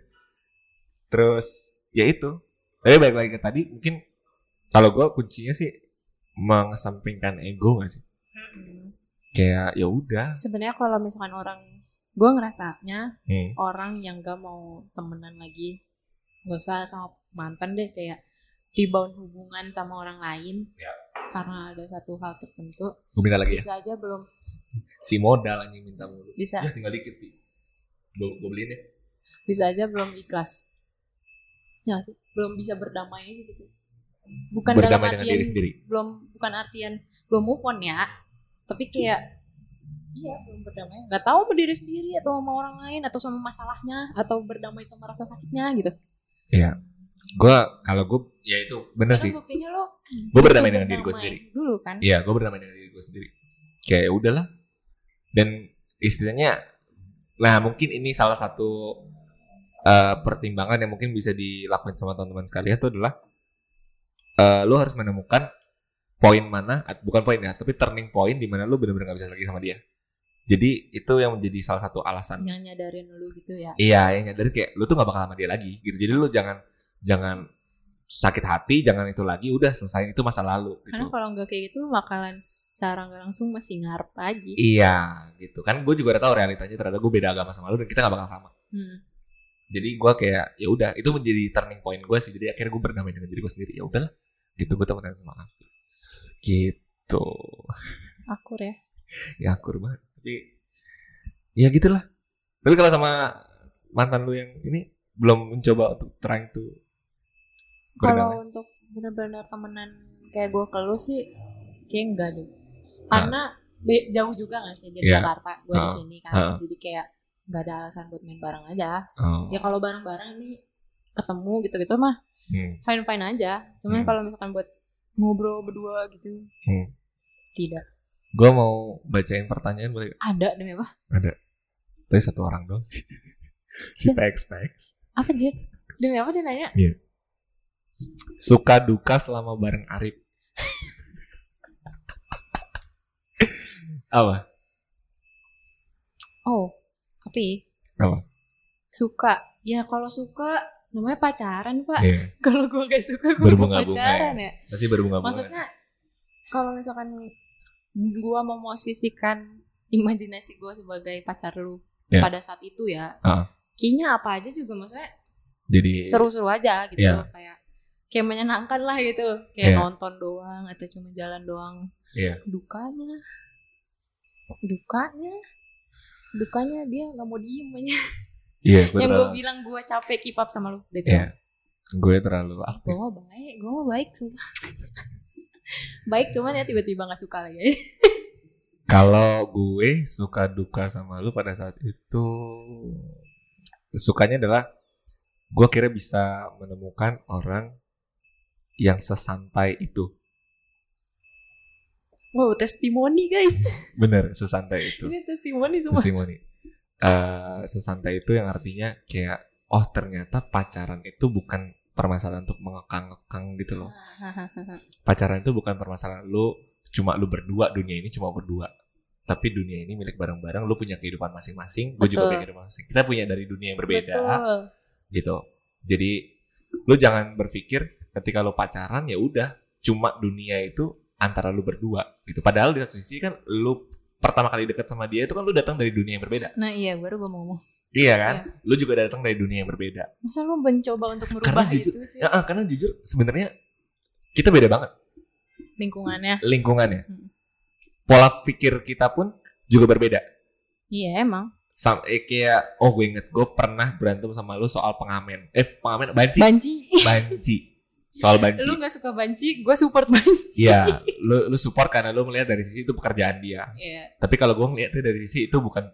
Terus ya itu. Tapi balik lagi ke tadi mungkin kalau gue kuncinya sih mengesampingkan ego gak sih? Kayak ya udah. Sebenarnya kalau misalkan orang gue ngerasanya Hmm. orang yang gak mau temenan lagi gak usah sama mantan deh kayak rebound hubungan sama orang lain Ya. karena ada satu hal tertentu gue minta lagi ya. bisa aja belum. Si modal anjing minta mulu. Bisa. Ya tinggal dikit sih gue beliin ya. Bisa aja belum ikhlas. Ya sih? Belum bisa berdamai aja gitu. Bukan dalam berdamai dengan artian diri sendiri. belum bukan artian belum move on ya tapi kayak iya belum berdamai. Nggak tahu sama diri sendiri atau sama orang lain atau sama masalahnya atau berdamai sama rasa sakitnya gitu gue kalau gue ya itu bener Karena sih buktinya lo gue berdamai dengan diri gue sendiri dulu kan Iya, gue berdamai dengan diri gue sendiri. Kayak ya udahlah. Dan istilahnya, nah mungkin ini salah satu eh, pertimbangan yang mungkin bisa dilakukan sama teman-teman sekalian itu adalah eh, lo harus menemukan poin mana, bukan poin ya, tapi turning point di mana lo benar-benar gak bisa lagi sama dia. Jadi itu yang menjadi salah satu alasan. yang nyadarin lu gitu ya Iya, yang nyadar kayak lo tuh gak bakal sama dia lagi gitu. Jadi lo jangan jangan sakit hati, jangan itu lagi, udah selesai itu masa lalu gitu. karena kalau nggak kayak gitu lu bakalan secara nggak langsung masih ngarep lagi Iya gitu kan gue juga udah tahu realitanya ternyata gue beda agama sama lu dan kita gak bakal sama. hmm. Jadi gue kayak ya udah itu menjadi turning point gue sih. Jadi akhirnya gue berdamai dengan diri gue sendiri. Ya udahlah gitu gue temenan sama Afi. Gitu akur ya ya akur banget. Tapi ya gitulah. Tapi kalau sama mantan lu yang ini belum mencoba untuk trying to. Kalau untuk benar-benar temenan kayak gue ke lu sih kayak enggak deh karena be- jauh juga gak sih dari Iya. Jakarta gue di Ah. sini kan Ah. jadi kayak nggak ada alasan buat main bareng aja Oh. ya kalau bareng-bareng nih ketemu gitu-gitu mah Hmm. fine fine aja cuman Hmm. kalau misalkan buat ngobrol berdua gitu Hmm. tidak Gue mau bacain pertanyaan boleh? ada demi apa Tapi satu orang dong. si Pex Pex. apa Jir demi apa dia nanya Suka duka selama bareng Arif. Apa? oh tapi Apa? suka ya kalau suka namanya pacaran pak Iya. kalau gue gak suka gue Berbunga-bunga pacaran ya Pasti berbunga-bunga. maksudnya kalau misalkan gue memosisikan imajinasi gue sebagai pacar lu Ya. pada saat itu ya Ah. kayaknya apa aja juga maksudnya Jadi seru-seru aja gitu Iya. kayak kayak menyenangkan lah gitu kayak Iya. nonton doang atau cuma jalan doang Iya. dukanya dukanya dukanya dia nggak mau diem aja Iya, gue yang gue bilang gue capek keep up sama lu udah itu Iya. gue terlalu gue aktif. mah baik gue mah baik sumpah baik cuman ya tiba-tiba nggak suka lagi Kalau gue suka duka sama lu pada saat itu sukanya adalah gue kira bisa menemukan orang yang sesantai itu. wow testimoni guys Bener, sesantai itu. ini testimoni semua Testimoni. Eh, sesantai itu yang artinya kayak oh ternyata pacaran itu bukan permasalahan untuk mengekang-ngekang gitu loh. Pacaran itu bukan permasalahan lu cuma lu berdua dunia ini cuma berdua. Tapi dunia ini milik bareng-bareng, lu punya kehidupan masing-masing, gue juga punya kehidupan masing. Kita punya dari dunia yang berbeda. betul gitu. Jadi lu jangan berpikir ketika lu pacaran ya udah cuma dunia itu antara lu berdua gitu. Padahal di satu sisi kan lu pertama kali dekat sama dia itu kan lu datang dari dunia yang berbeda. nah iya baru gue mau ngomong Iya kan? Lu juga datang dari dunia yang berbeda. masa lu mencoba untuk Karena merubah jujur- itu sih Ya, karena jujur sebenarnya kita beda banget lingkungannya lingkungannya. Hmm. Pola pikir kita pun juga berbeda. iya emang Sam, eh, kayak oh gue inget gue pernah berantem sama lu soal pengamen. Eh pengamen banci. banci banci. Soal banci. lu nggak suka banci gue support banci Iya, lu lu support karena lu melihat dari sisi itu pekerjaan dia. Iya. Tapi kalau gue ngeliatnya dari sisi itu bukan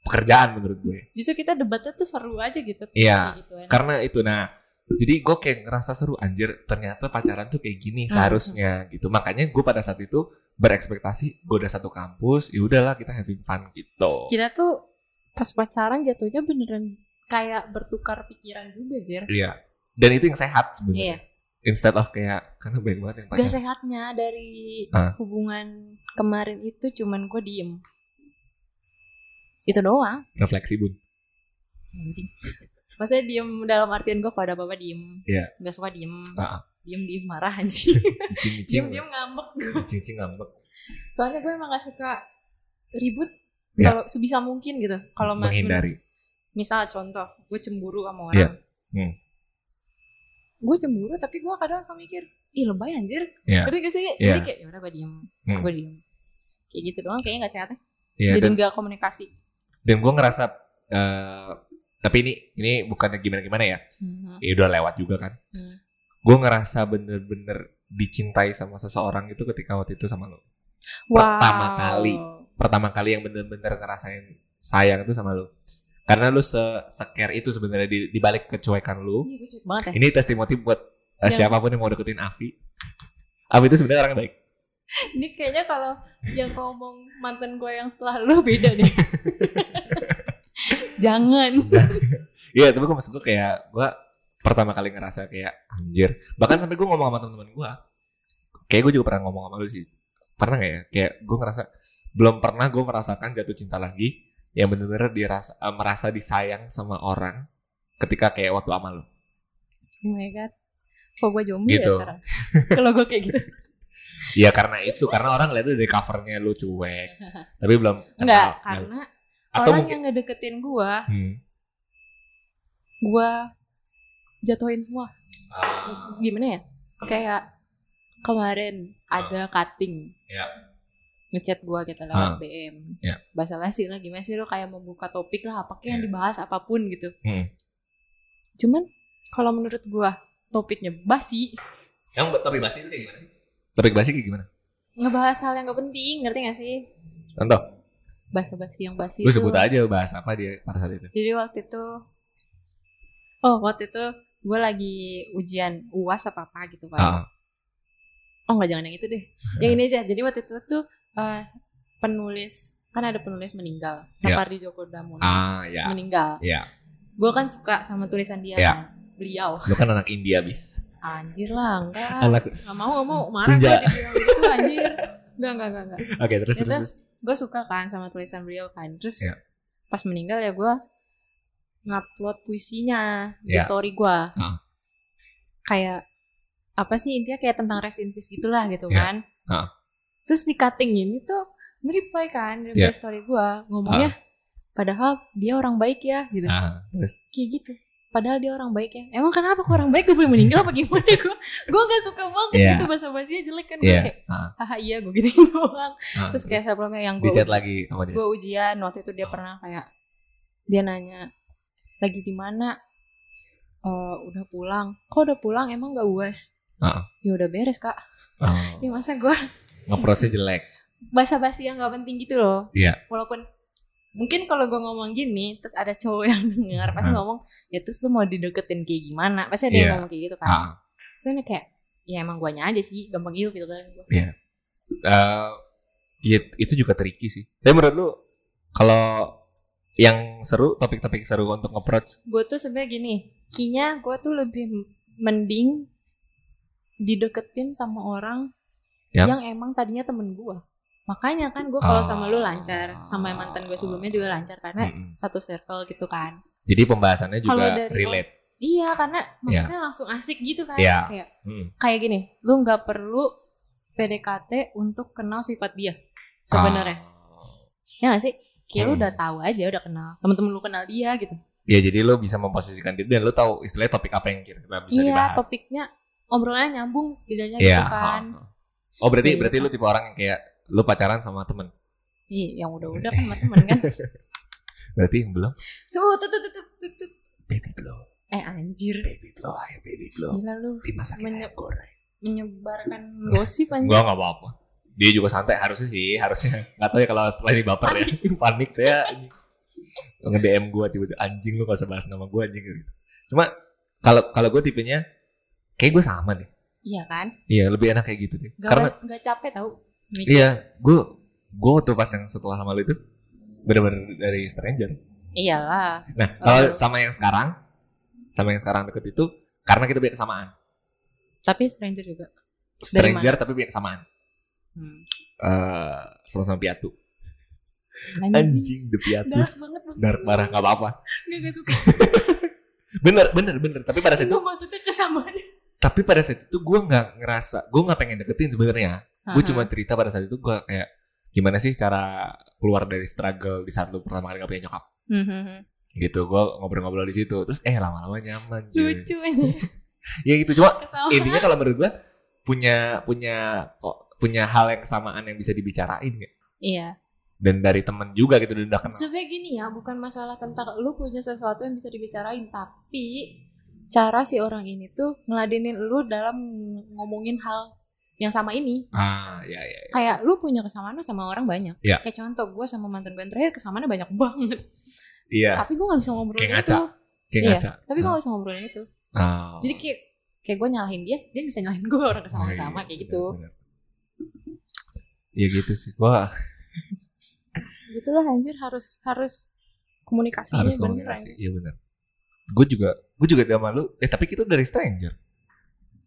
pekerjaan menurut gue. justru kita debatnya tuh seru aja gitu Iya, Kayak gituan. Karena itu nah, jadi gue kayak ngerasa seru anjir. Ternyata pacaran tuh kayak gini Hmm. seharusnya gitu. Makanya gue pada saat itu berekspektasi gue udah satu kampus, ya udahlah kita having fun gitu. kita tuh pas pacaran jatuhnya beneran kayak bertukar pikiran juga Jer Iya. Dan itu yang sehat iya sebenarnya. Instead of kayak karena banyak banget yang gak pacaran. sehatnya dari Ah. hubungan kemarin itu cuman gue diem itu doang Refleksi bun. anjing maksudnya diem dalam artian gue pada bapak diem Iya. nggak suka diem Ah, ah. diem diem marah anjing diem diem ngambek Cicing ngambek. soalnya gue emang gak suka ribut Ya. kalau sebisa mungkin gitu kalau menghindari. misal contoh gue cemburu sama Iya. orang Hmm. Gue cemburu tapi gue kadang suka mikir ih lebay anjir Iya. ngerti gak sih Iya. jadi kayak yaudah gue diem Hmm. gue diem kayak gitu doang kayaknya gak sehat ya Iya, jadi nggak komunikasi dan gue ngerasa eh, tapi ini ini bukannya gimana gimana ya Mhm. ya udah lewat juga kan Hmm. gue ngerasa bener-bener dicintai sama seseorang itu ketika waktu itu sama lo Pertama kali. pertama kali yang bener-bener ngerasain sayang itu sama lo karena lu se care itu sebenarnya di, di balik kecuekan lu Iya, gue cuek banget ya. ini testimoni buat Yang- siapa pun yang mau deketin Avi Avi itu sebenarnya orang baik Ini kayaknya kalau yang ngomong mantan gue yang setelah lu beda deh. Jangan. Iya, tapi gue maksud gue kayak gue pertama kali ngerasa kayak anjir. Bahkan sampai gue ngomong sama teman-teman gue, kayak gue juga pernah ngomong sama lu sih. Pernah gak ya? Kayak gue ngerasa belum pernah gue merasakan jatuh cinta lagi yang bener-bener dirasa eh, merasa disayang sama orang ketika kayak waktu sama lu. Oh my god. Kok gue jomblo Gitu. ya sekarang? kalau gue kayak gitu. Iya karena itu karena orang lihat dari covernya lu cuek, tapi belum Enggak, kenal. karena atau orang mungkin yang ngedeketin gue, hmm. gue jatuhin semua. Ah, Gimana ya? Kayak kemarin ada cutting. Ya. Ngechat gue gitu lewat Ah. DM. Ya. Bahasa basi lah gimana sih lu kayak membuka topik lah apa kayak yang Ya. dibahas apa pun gitu. Hmm. Cuman kalau menurut gue topiknya basi, yang topik basi itu kayak gimana sih? Topik basi kayak gimana? ngebahas hal yang gak penting, ngerti gak sih? Contoh, Bahasa basi yang basi lu itu. sebut aja bahas apa dia pada saat itu. Jadi waktu itu Oh, waktu itu gue lagi ujian UAS apa apa gitu kan. Ah, Oh, enggak jangan yang itu deh. Yang ini aja. Jadi waktu itu tuh eh, penulis kan ada penulis meninggal, Sapardi Djoko Damono ah ya, meninggal. ya. Gue kan suka sama tulisan dia Ya. kan. Beliau. Lu kan anak India bis. Anjir lah, enggak. Anak. Gak mau, gak mau. Marah Senja. dibilang gitu anjir. Enggak, enggak, enggak, enggak. Oke terus Ya, terus. terus gue suka kan sama tulisan beliau kan terus Ya. pas meninggal ya gue ngupload puisinya di Ya. story gue Ah. kayak apa sih intinya kayak tentang rest in peace gitulah gitu Ya. kan Ah. Terus di cutting ini tuh nge-reply kan? Di Ya. story gue ngomongnya padahal dia orang baik ya gitu. Ah, terus. kayak gitu. Padahal dia orang baik ya. Emang kenapa kok orang baik? Gak boleh meninggal apa gimana gue gue gak suka banget Iya. gitu bahasa basinya jelek kan. Gue Iya. kayak Ah, haha iya gue gituin doang. Ah, terus kayak sebelumnya yang gue lagi sama dia. gue ujian waktu itu dia pernah kayak dia nanya lagi di mana? Eh, udah pulang. Kok udah pulang? Emang gak uas? Ah. ya udah beres kak. Oh, ini masa gue ngeprosesnya jelek. bahasa basi yang gak penting gitu loh Iya. walaupun mungkin kalau gue ngomong gini terus ada cowok yang dengar pasti Hmm. ngomong ya terus lu mau dideketin kayak gimana pasti ada yang Iya. ngomong kayak gitu kan Ah, soalnya kayak ya emang guanya aja sih gampang gitu gitu kan eh, ya, itu juga tricky sih. Tapi menurut lu kalau yang seru, topik-topik seru untuk nge-approach gue tuh sebenarnya gini kinya gue tuh lebih mending dideketin sama orang Yang? yang emang tadinya temen gue makanya kan gue kalau Oh. sama lu lancar sama mantan gue sebelumnya juga lancar karena Mm-mm. satu circle gitu kan Jadi pembahasannya juga dari- relate. iya karena maksudnya langsung asik gitu kan Iya. kayak Mm. kayak gini lu nggak perlu PDKT untuk kenal sifat dia sebenarnya Ah. ya gak sih kayak lu Hmm. udah tahu aja udah kenal temen-temen lu kenal dia gitu Ya jadi lo bisa memposisikan diri dan lo tahu istilahnya topik apa yang kira-kira bisa iya dibahas. topiknya obrolannya nyambung setidaknya Iya. gitu kan ah. Oh berarti Iya. berarti lo tipe orang yang kayak lo pacaran sama temen. Iya, yang udah-udah kan sama temen kan. Berarti yang belum Tuh, tuh, tuh, tuh, tuh, tuh, tuh. baby blow, Eh anjir, baby blow, ayo baby blow. gila lu Dimasakin Menye- ayam goreng. menyebarkan gosip anjir. Gua nggak apa-apa. Dia juga santai harusnya sih, harusnya nggak tahu ya kalau setelah ini baper ya, panik ya. Nge DM gue tiba-tiba anjing lu gak usah bahas nama gue anjing gitu. Cuma kalau kalau gue tipenya kayak gue sama deh. Iya kan? Iya lebih enak kayak gitu deh. Gak, Karena gak capek tau mikir. iya gue gue waktu pas yang setelah sama lu itu bener-bener dari stranger. Iyalah. Nah kalau Oh. sama yang sekarang sama yang sekarang deket itu karena kita punya kesamaan. Tapi stranger juga. Stranger tapi punya kesamaan. Hmm. Eh sama-sama piatu. Anjing. Anjing the piatus. Dark parah nggak apa-apa. Gak, gak suka. Bener bener bener. Tapi pada saat Itu maksudnya kesamaan. Tapi pada saat itu gue nggak ngerasa gue nggak pengen deketin sebenarnya. Gue cuma cerita pada saat itu gue kayak gimana sih cara keluar dari struggle di saat lu pertama kali gak punya nyokap Hmm, gitu gue ngobrol-ngobrol di situ terus eh lama-lama nyaman cuy Lucu ya gitu cuma Kesamaan. intinya kalau menurut gue punya punya kok punya hal yang kesamaan yang bisa dibicarain nggak? Iya. dan dari temen juga gitu udah kenal Sebenarnya gini ya, bukan masalah tentang lu punya sesuatu yang bisa dibicarain, tapi cara si orang ini tuh ngeladenin lu dalam ngomongin hal yang sama ini. ah ya ya, ya. Kayak lu punya kesamaan sama orang banyak. Iya. Kayak contoh gue sama mantan gue yang terakhir kesamaannya banyak banget. iya Tapi gue gak bisa ngobrolin Kayak itu. kayak Iya. ngaca Tapi gue Ah. gak bisa ngobrolin itu. Oh. Jadi kayak kayak gue nyalahin dia, dia bisa nyalahin gue orang kesamaan Oh, iya, sama kayak gitu. Iya gitu sih wah Gitulah anjir harus harus komunikasinya harus komunikasi iya benar gue juga gue juga sama lu eh tapi kita dari stranger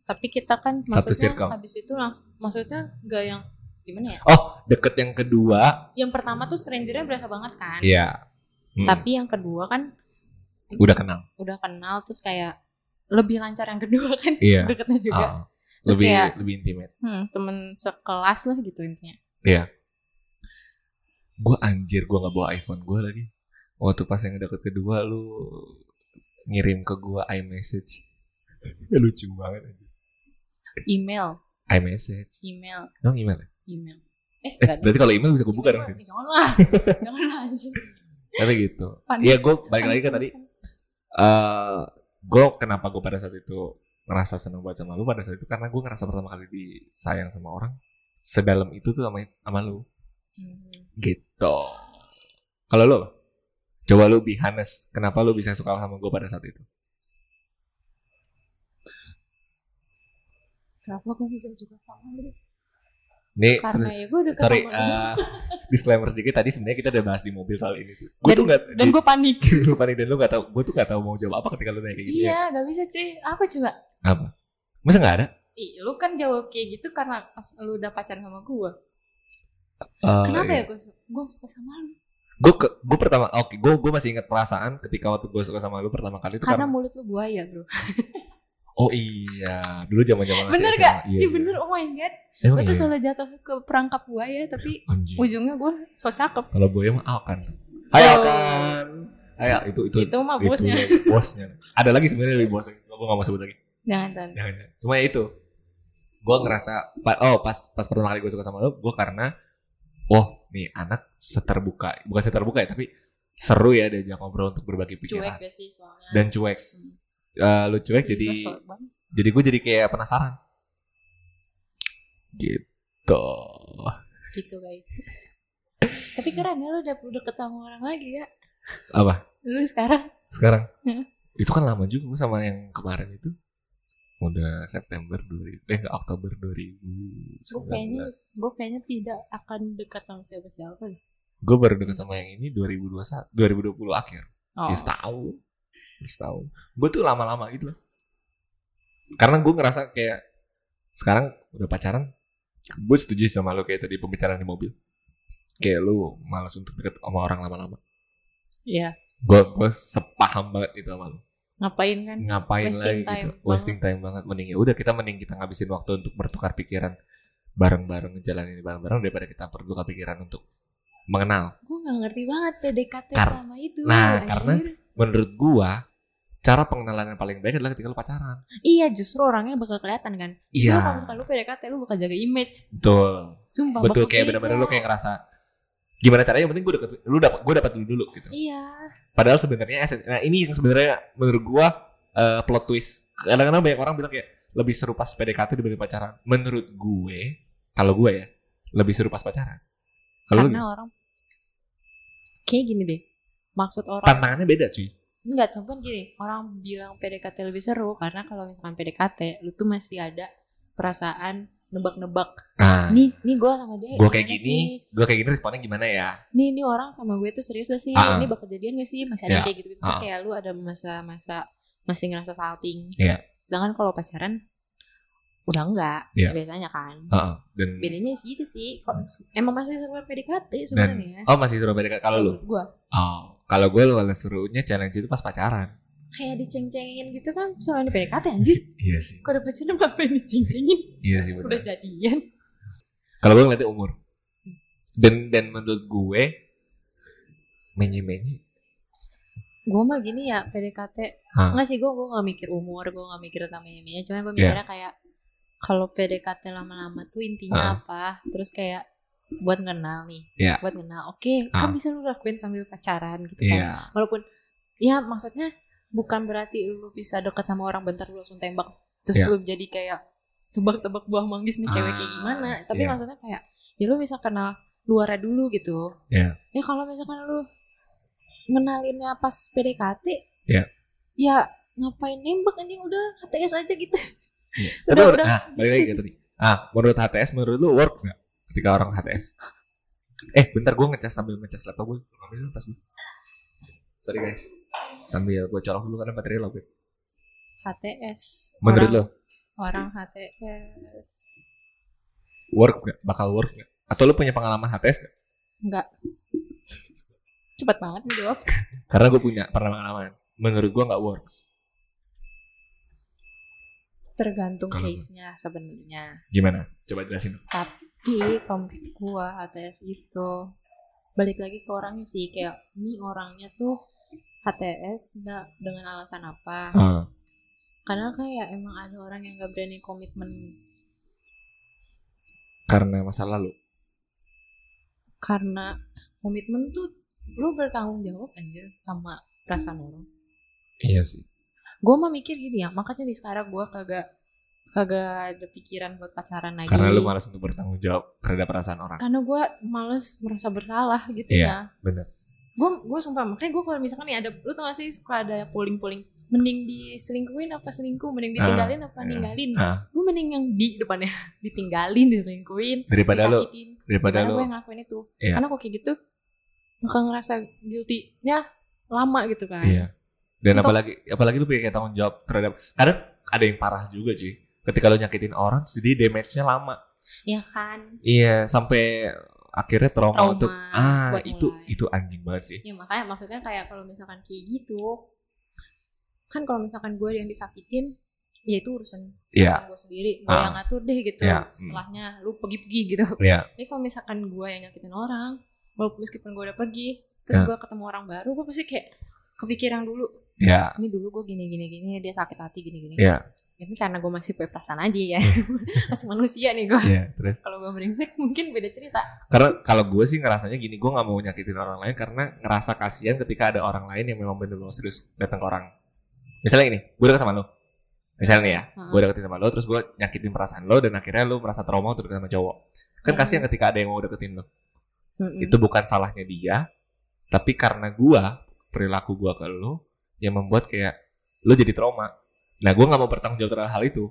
Tapi kita kan Satu maksudnya circle. habis itu langsung maksudnya gak yang gimana ya? oh deket yang kedua Yang pertama tuh strangernya berasa banget kan. iya Hmm, Tapi yang kedua kan udah kenal udah kenal terus kayak lebih lancar yang kedua kan Iya. deketnya juga. Terus lebih kayak- lebih intimate Hmm, temen sekelas lah gitu intinya. gue anjir gue nggak bawa iPhone gue lagi waktu pas yang deket kedua lu ngirim ke gue iMessage lucu banget. Email, iMessage email, emang email ya? email. Eh, eh enggak berarti kalau email bisa gue buka dong Email, sini Jangan lah. Jangan lah anjing. tapi gitu Panik. Iya gue balik lagi ke tadi eh gue kenapa gue pada saat itu ngerasa seneng banget sama lu pada saat itu karena gue ngerasa pertama kali disayang sama orang sedalam itu tuh sama sama lu Hmm. gitu kalau lu apa? Coba lu be honest kenapa lu bisa suka sama gue pada saat itu Kenapa gue bisa suka sama lu? nih Karena ya gue udah sorry eh, disclaimer sedikit tadi sebenarnya kita udah bahas di mobil soal ini tuh gue Dan- tuh nggak Dan gue panik. lu panik dan lu nggak tahu gue tuh nggak tahu mau jawab apa ketika lu nanya kayak gitu ya. Iya, gak bisa cuy. Apa coba? apa masa nggak ada Ih, lu kan jawab kayak gitu karena pas lu udah pacaran sama gue. Eh, Kenapa iya. ya gue gue suka sama lu? Gue ke gue pertama oke gue gue masih ingat perasaan ketika waktu gue suka sama lu pertama kali itu Karena karena, mulut lu buaya, bro. oh iya dulu zaman zaman bener gak? Iya bener, oh my god. emang Gue tuh iya? selalu jatuh ke perangkap buaya, tapi Anjing. ujungnya gue so cakep. kalau boy emang Alkan Hai Oh. Alkan Ayo, itu itu itu mah bosnya lagi bosnya. Ada lagi sebenarnya lebih bosnya. Gue gak mau sebut lagi. jangan jangan. Cuma ya itu. Gue ngerasa, oh pas pas pertama kali gue suka sama lo, gue karena, oh nih anak seterbuka, bukan seterbuka ya, tapi seru ya diajak ngobrol untuk berbagi cuek pikiran gak sih soalnya dan cuek. Hmm. Eh, lu cuek jadi, jadi gue jadi kayak penasaran. Gitu. gitu guys tapi keren ya lu udah deket sama orang lagi ya Apa? lu sekarang Sekarang? Itu kan lama juga sama yang kemarin itu. Udah September 2000, eh Oktober 2019. gue kayaknya gue kayaknya tidak akan dekat sama siapa siapa Gue baru deket sama yang ini 2021, 2020 akhir. oh. Ya setahun. Setahun. Gue tuh lama-lama gitu loh. Karena gue ngerasa kayak sekarang udah pacaran, gue setuju sama lo kayak tadi pembicaraan di mobil. Kayak lu malas untuk deket sama orang lama-lama. Iya Gue gue sepaham banget itu sama lo. Ngapain kan Ngapain Wasting lagi time gitu. Wasting time banget. Mending ya udah kita mending kita ngabisin waktu untuk bertukar pikiran bareng-bareng ngejalanin ini bareng-bareng daripada kita bertukar pikiran untuk mengenal. gue nggak ngerti banget PDKT Kar- selama itu Nah, anjir. karena- Menurut gua cara pengenalan yang paling baik adalah ketika lu pacaran. iya justru orangnya bakal kelihatan kan justru Iya. kalau misalkan lu PDKT lu bakal jaga image Betul. sumpah Betul kayak beda. benar-benar lu kayak ngerasa gimana caranya yang penting gue deket lu dapat gue dapat dulu dulu gitu. iya Padahal sebenarnya nah ini yang sebenarnya menurut gua eh, plot twist. Kadang-kadang banyak orang bilang kayak lebih seru pas PDKT dibanding pacaran. Menurut gue, kalau gue ya, lebih seru pas pacaran. Kalau lu karena orang kayak gini deh maksud orang tantangannya beda cuy. Enggak, cuman gini, orang bilang PDKT lebih seru karena kalau misalkan PDKT, lu tuh masih ada perasaan nebak-nebak. Nah, Nih, nih gue sama dia. gue kayak gini, gue kayak gini responnya gimana ya? Nih, nih orang sama gue tuh serius gak sih? Ah. Ini bakal jadian gak sih? Masih ada Ya. kayak gitu. Terus Ah. kayak lu ada masa-masa masih ngerasa salting. Iya. Sedangkan kalau pacaran udah enggak Iya. biasanya kan. Heeh. Dan Bedanya sih itu sih. Kok- Emang masih seru PDKT sebenarnya. oh masih seru PDKT kalau lu? Gue Oh, kalau gue lu serunya challenge itu pas pacaran. Kayak diceng-cengin gitu kan selama di PDKT anjir. Iya sih. Kok udah pacaran ngapain diceng-cengin? Iya sih Udah benar. jadian. Kalau gue ngeliatnya umur. Dan dan menurut gue menye-menye. gue mah gini ya PDKT Hah. nggak sih gue gue nggak mikir umur gue nggak mikir tentang minyak cuman gue mikirnya kayak kalau PDKT lama-lama tuh intinya apa terus kayak buat kenal nih Iya. buat kenal oke kan Ah. bisa lu lakuin sambil pacaran gitu kan Iya. walaupun ya maksudnya bukan berarti lu bisa dekat sama orang bentar lu langsung tembak terus Iya. lu jadi kayak tebak-tebak buah manggis nih cewek kayak Ah, gimana tapi iya. maksudnya kayak ya lu bisa kenal luarnya dulu gitu Iya. ya kalau misalkan lu ngenalinnya pas PDKT Iya. ya ngapain nembak anjing udah HTS aja gitu. Tapi Udah, menurut- udah. nah, balik lagi ke tadi. Ah, menurut HTS menurut lu works nggak ketika orang HTS? Eh, bentar gue ngecas sambil ngecas laptop gue. Ambil dulu tas gue. Sorry guys. Sambil gue colok dulu karena baterai lo. Beb. HTS Menurut orang, lo orang HTS works nggak? Bakal works nggak? Atau lu punya pengalaman HTS nggak? enggak cepat banget nih jawab Karena gue punya pernah pengalaman. Menurut gue nggak works. tergantung case-nya sebenarnya Gimana? Coba jelasin. tapi menurut gua HTS itu balik lagi ke orangnya sih kayak ini orangnya tuh HTS nggak dengan alasan apa Ah, karena kayak emang ada orang yang gak berani komitmen karena masa lalu. karena komitmen tuh lu bertanggung jawab anjir sama perasaan orang Iya sih. gue mah mikir gini ya makanya di sekarang gue kagak kagak ada pikiran buat pacaran lagi Karena lu malas untuk bertanggung jawab terhadap perasaan orang. karena gue males merasa bersalah gitu Iya, ya bener. Gue gue sumpah makanya gue kalau misalkan nih ada lu tau gak sih suka ada polling polling mending diselingkuhin apa selingkuh mending ditinggalin apa iya. ninggalin Ah, gue mending yang di depannya ditinggalin diselingkuhin daripada lu disakitin daripada Daripada lu gue ngelakuin itu Iya. karena kok kayak gitu bakal ngerasa guilty-nya lama gitu kan Iya. Dan Untuk- apalagi apalagi lu punya kayak tanggung jawab terhadap kadang ada yang parah juga cuy. Ketika lu nyakitin orang jadi damage-nya lama. ya kan Iya, sampai akhirnya trauma, Trauma untuk ah buat itu mulai. itu anjing banget sih. ya makanya maksudnya kayak kalau misalkan kayak gitu kan kalau misalkan gue yang disakitin ya itu urusan Iya. urusan gue sendiri gue Ah. yang ngatur deh gitu Iya. setelahnya lu pergi-pergi gitu tapi kalau misalkan gue yang nyakitin orang walaupun meskipun gue udah pergi terus Ya. gue ketemu orang baru gue pasti kayak kepikiran dulu ya. Ini dulu gue gini gini gini dia sakit hati gini gini ya. ini karena gue masih punya perasaan aja ya. Masih manusia nih gue ya terus? Kalau gue brengsek mungkin beda cerita. Karena kalau gue sih ngerasanya gini gue nggak mau nyakitin orang lain karena ngerasa kasihan ketika ada orang lain yang memang bener-bener serius datang ke orang. Misalnya ini gue deket sama lo misalnya nih ya gue deketin sama lo terus gue nyakitin perasaan lo dan akhirnya lo merasa trauma untuk deket sama cowok. Kan Hmm. kasihan ketika ada yang mau deketin lo itu bukan salahnya dia tapi karena gua perilaku gua ke lo yang membuat kayak lo jadi trauma. Nah gua nggak mau bertanggung jawab terhadap hal itu.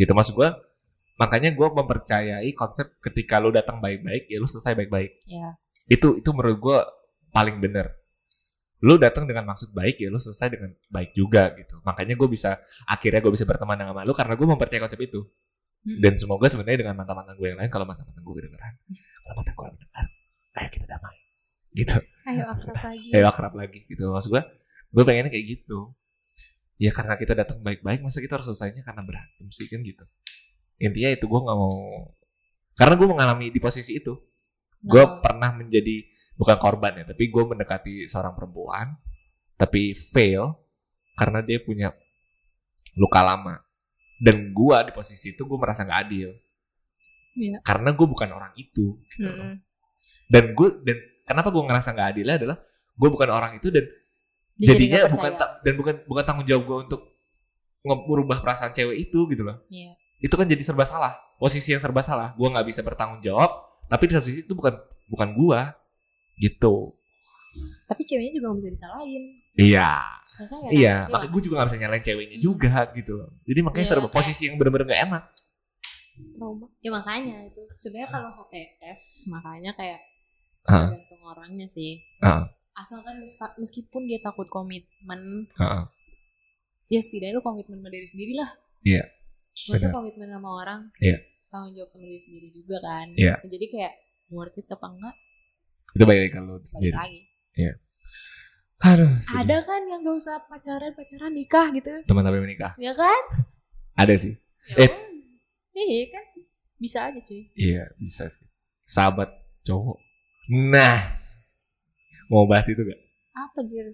Gitu maksud gua makanya gua mempercayai konsep ketika lo datang baik-baik ya lo selesai baik-baik. Ya itu itu menurut gua paling bener. Lo datang dengan maksud baik ya lo selesai dengan baik juga gitu. Makanya gue bisa akhirnya gue bisa berteman dengan lo karena gue mempercayai konsep itu. Hmm. dan semoga sebenarnya dengan mantan-mantan gue yang lain kalau mantan-mantan gue kedengeran kalau mantan gue mendengar ayo kita damai. Gitu. Ayo akrab lagi. Ayo akrab lagi gitu. Maksud gue gue pengennya kayak gitu ya karena kita datang baik-baik masa kita harus selesainya karena berantem sih kan gitu intinya itu gue nggak mau karena gue mengalami di posisi itu gue Nah, pernah menjadi bukan korban ya tapi gue mendekati seorang perempuan tapi fail karena dia punya luka lama dan gue di posisi itu gue merasa nggak adil Iya. karena gue bukan orang itu gitu loh. mm-mm. dan gue dan kenapa gue ngerasa nggak adilnya adalah gue bukan orang itu dan Dia jadi jadinya nggak bukan dan bukan bukan tanggung jawab gue untuk merubah perasaan cewek itu gitu loh. Iya. itu kan jadi serba salah. Posisi yang serba salah. Gue nggak bisa bertanggung jawab tapi di satu sisi itu bukan bukan gue gitu. Tapi ceweknya juga gak bisa disalahin. Iya. Makanya iya. kan, makanya gue juga gak bisa nyalain ceweknya juga gitu loh. Jadi makanya Iya, serba posisi yang bener-bener gak enak. Trauma. Ya makanya itu. Sebenarnya kalau HTS makanya kayak Heeh. tergantung orangnya sih. Heeh. Asalkan meskipun dia takut komitmen Heeh. ya setidaknya lu komitmen sama diri sendiri lah. Iya, masa benar. komitmen sama orang Iya. tanggung jawab sama diri sendiri juga kan. Iya. jadi kayak worth it apa enggak? Itu baik lagi kalau balik lagi. Aduh sedih. ada kan yang gak usah pacaran pacaran nikah gitu. Teman tapi menikah. Ya kan? Ada sih. Ya, Eh. iya kan? Bisa aja cuy. Iya bisa sih. Sahabat cowok. Nah mau bahas itu gak apa jir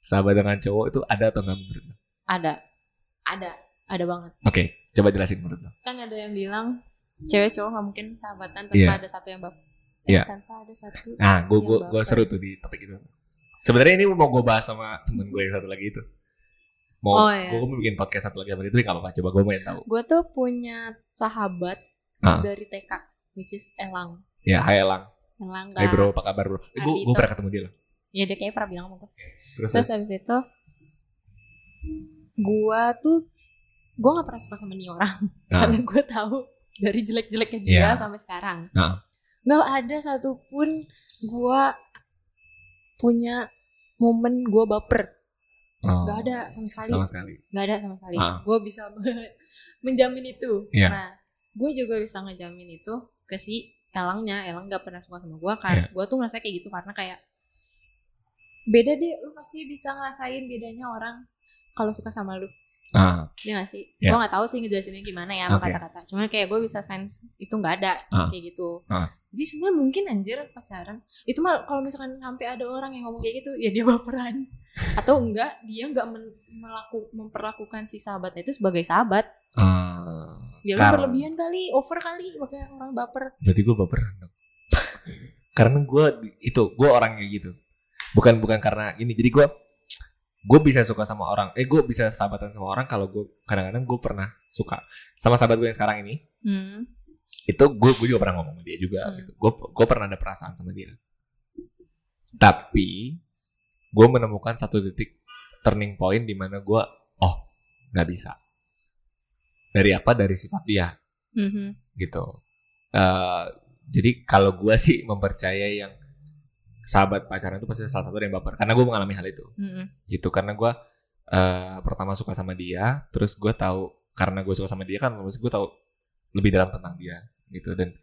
sahabat dengan cowok itu ada atau enggak menurut lo? ada ada ada banget oke coba jelasin menurut lo kan ada yang bilang cewek cowok nggak mungkin sahabatan tanpa Iya. ada satu yang baper Iya. tanpa ada satu nah gue yang gue gue baper. seru tuh di topik itu sebenarnya ini mau gue bahas sama temen gue yang satu lagi itu mau Oh, iya. gue mau bikin podcast satu lagi sama dia itu nggak apa-apa coba gue pengen tahu gue tuh punya sahabat Ah. dari TK which is Elang ya hai Elang Elang hai kan bro. Apa kabar bro? Eh, gue gue pernah ketemu dia loh. Ya dia kayaknya pernah bilang sama gue terus, terus habis itu gue tuh gue nggak pernah suka sama nih orang. Nah. karena gue tahu dari jelek-jeleknya dia Iya. sampai sekarang. Nah. nggak ada satupun gue punya momen gue baper. Oh, nggak ada sama sekali. Sama sekali. Nggak ada sama sekali. Ah. gue bisa menjamin itu. Iya. nah gue juga bisa ngejamin itu ke si Elangnya Elang nggak pernah suka sama gue karena Iya. gue tuh ngerasa kayak gitu karena kayak beda deh lu pasti bisa ngerasain bedanya orang kalau suka sama lu. Ah. Ya gak sih? Iya. gue nggak tahu sih ngejelasinnya gimana ya sama kata-kata. Cuman kayak gue bisa sense itu nggak ada Ah. kayak gitu. Ah. jadi sebenarnya mungkin anjir pacaran itu mah kalau misalkan sampai ada orang yang ngomong kayak gitu ya dia baperan. Atau enggak dia nggak men- melaku- memperlakukan si sahabatnya itu sebagai sahabat. Ah, ya lu berlebihan kali over kali makanya orang baper. Berarti gue baperan dong. karena gue itu gue orang kayak gitu. Bukan bukan karena ini jadi gue gue bisa suka sama orang eh gue bisa sahabatan sama orang kalau gue kadang-kadang gue pernah suka sama sahabat gue yang sekarang ini. Hmm. itu gue gue juga pernah ngomong sama dia juga Hmm. gitu. Gue gue pernah ada perasaan sama dia. Tapi gue menemukan satu titik turning point di mana gue oh nggak bisa dari apa? Dari sifat dia. Mhm. gitu. Eh, jadi kalau gue sih mempercayai yang sahabat pacaran itu pasti salah satu yang baper. Karena gue mengalami hal itu. Mhm. gitu. Karena gue eh pertama suka sama dia terus gue tahu karena gue suka sama dia kan terus gue tahu lebih dalam tentang dia gitu. Dan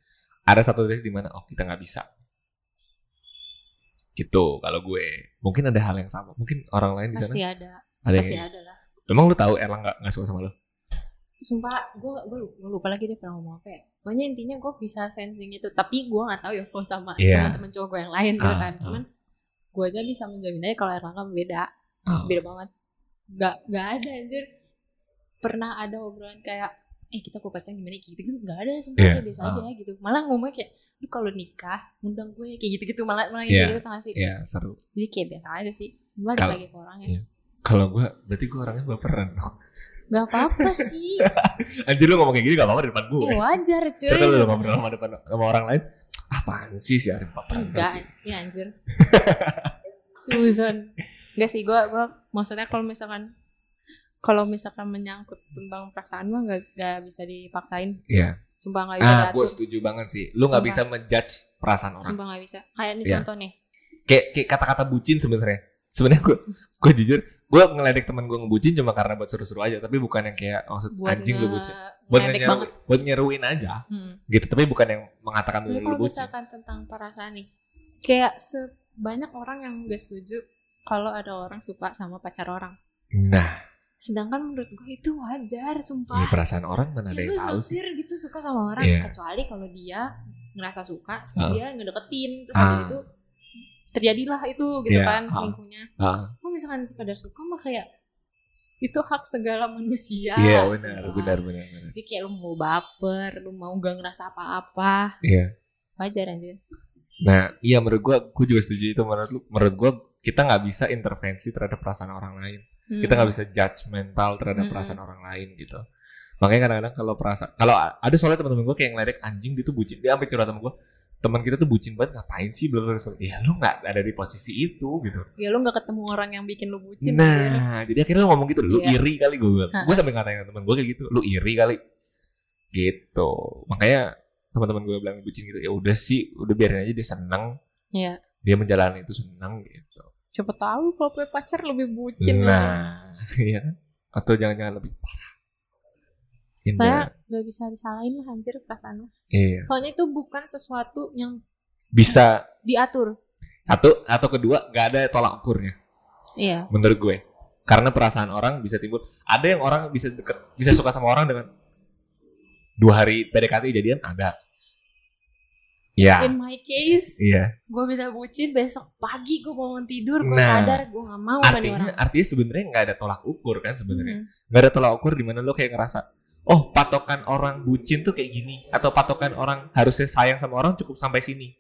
ada satu titik di mana oh kita nggak bisa. Gitu kalau gue. Mungkin ada hal yang sama. Mungkin orang lain di sana pasti ada. Ada pasti ada lah. Emang lu tahu Erlang nggak nggak suka sama lu sumpah gue gue lupa, gua lupa lagi dia pernah ngomong apa ya pokoknya intinya gue bisa sensing itu tapi gue nggak tahu ya kalau sama Iya. teman-teman cowok gue yang lain gitu Ah, kan ah. cuman gue aja bisa menjamin aja kalau Erlangga beda Oh. beda banget nggak nggak ada anjir pernah ada obrolan kayak eh kita kok pacaran gimana gitu gitu nggak ada sumpah Iya. kayak biasa Ah. aja gitu malah ngomongnya kayak lu kalau nikah undang gue kayak gitu gitu malah malah gitu tau gak sih Iya seru. jadi kayak biasa aja sih Kalau- lagi ke orangnya Iya. Kalau gue, berarti gue orangnya baperan. nggak apa-apa sih Anjir lu ngomong kayak gini gak apa-apa di depan gue. eh wajar cuy Terus lu ngobrol sama depan sama orang lain, apaan sih si Arif baperan? enggak ya anjir Susan enggak sih gue gue maksudnya kalau misalkan kalau misalkan menyangkut tentang perasaan mah nggak nggak bisa dipaksain Iya. sumpah nggak bisa Ah, gue setuju banget sih. Lu Sumpah. bisa menjudge perasaan orang. sumpah nggak bisa kayak ini Iya. contoh nih Kayak kayak kata-kata bucin sebenarnya. Sebenarnya gue gue jujur, gue ngeledek temen gue ngebucin cuma karena buat seru-seru aja, tapi bukan yang kayak maksud buat anjing lu bucin. Buat nyeru, buat nyeruin aja hmm. gitu, tapi bukan yang mengatakan Ya, lu, kalau bucin. misalkan tentang perasaan nih kayak sebanyak orang yang gak setuju kalau ada orang suka sama pacar orang Nah, sedangkan menurut gue itu wajar ya sumpah perasaan orang mana ada ya, yang lu tahu sih. gitu suka sama orang Iya. kecuali kalau dia ngerasa suka terus Ah. dia ngedeketin terus habis itu terjadilah itu gitu Iya, kan selingkuhnya Ah, kalau misalkan sekadar suka mah kayak itu hak segala manusia Iya benar, sumpah. benar, benar, benar. jadi kayak lu mau baper lu mau gak ngerasa apa-apa Iya. wajar anjir Nah, iya menurut gua, gua juga setuju itu menurut lu. Menurut gua kita nggak bisa intervensi terhadap perasaan orang lain. Kita Hmm. nggak bisa judgmental terhadap Mm-mm. perasaan orang lain gitu. Makanya kadang-kadang kalau perasaan, kalau ada soalnya teman-teman gua kayak ngeledek anjing dia tuh bucin, dia sampai curhat sama gua. Teman kita tuh bucin banget ngapain sih belum harus Ya lu nggak ada di posisi itu gitu. ya lu gak ketemu orang yang bikin lu bucin. Nah, jadi akhirnya lu ngomong gitu, lu Iya. iri kali gue. Gue sampai ngatain temen gue kayak gitu, lu iri kali. Gitu. Makanya teman-teman gue bilang bucin gitu, ya udah sih, udah biarin aja dia seneng, Iya. dia menjalani itu seneng gitu. Siapa tahu kalau punya pacar lebih bucin lah. Nah, iya kan? Atau jangan-jangan lebih parah. Indah. Saya gak bisa disalahin lah anjir perasaan iya. Soalnya itu bukan sesuatu yang Bisa diatur. satu atau kedua gak ada tolak ukurnya Iya. menurut gue. Karena perasaan orang bisa timbul. Ada yang orang bisa deket, bisa suka sama orang dengan dua hari PDKT jadian ada. Ya, In my case, iya. gue bisa bucin besok pagi gue bangun tidur gue Nah, sadar gue gak mau Artinya, orang. artinya sebenarnya nggak ada tolak ukur kan sebenarnya. Hmm. Nggak ada tolak ukur di mana lo kayak ngerasa, oh patokan orang bucin tuh kayak gini, atau patokan orang harusnya sayang sama orang cukup sampai sini.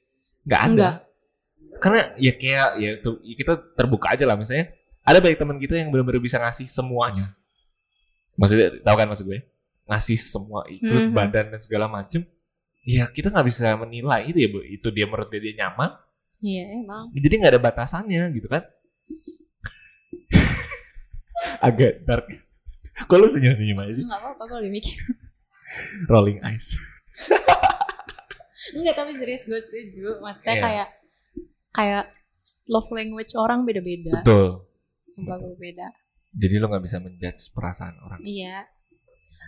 Nggak ada. Enggak. Karena ya kayak ya itu ya kita terbuka aja lah misalnya. Ada banyak teman kita yang benar-benar bisa ngasih semuanya. Maksudnya tahu kan maksud gue? Ngasih semua ikut Mhm. badan dan segala macem. Ya kita nggak bisa menilai itu ya bu. Itu dia menurut dia, dia nyaman. Iya emang. Jadi nggak ada batasannya gitu kan? Agak dark. Kok lu senyum-senyum aja sih? Gak apa-apa gue lagi mikir. Rolling eyes. Enggak tapi serius gue setuju. Maksudnya Iya. kayak kayak love language orang beda-beda. Betul. Sumpah beda. Jadi lu nggak bisa menjudge perasaan orang. Iya.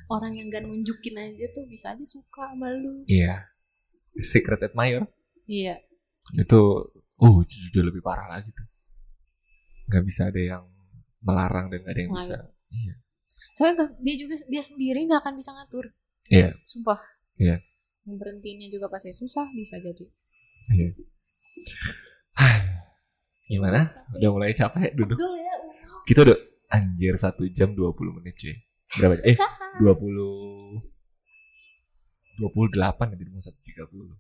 Orang yang gak nunjukin aja tuh bisa aja suka sama lu. Iya. Secret admirer Iya. itu, oh jujur lebih parah lagi tuh. Nggak bisa ada yang melarang dan nggak ada yang bisa. Iya. Soalnya nggak- dia juga dia sendiri nggak akan bisa ngatur. Iya. Sumpah. Iya. Berhentinya juga pasti susah bisa jadi. Iya. Gimana? Udah mulai capek duduk. Ya. Kita udah anjir 1 jam 20 menit cuy. Berapa? Eh 20 28 nanti mau 130.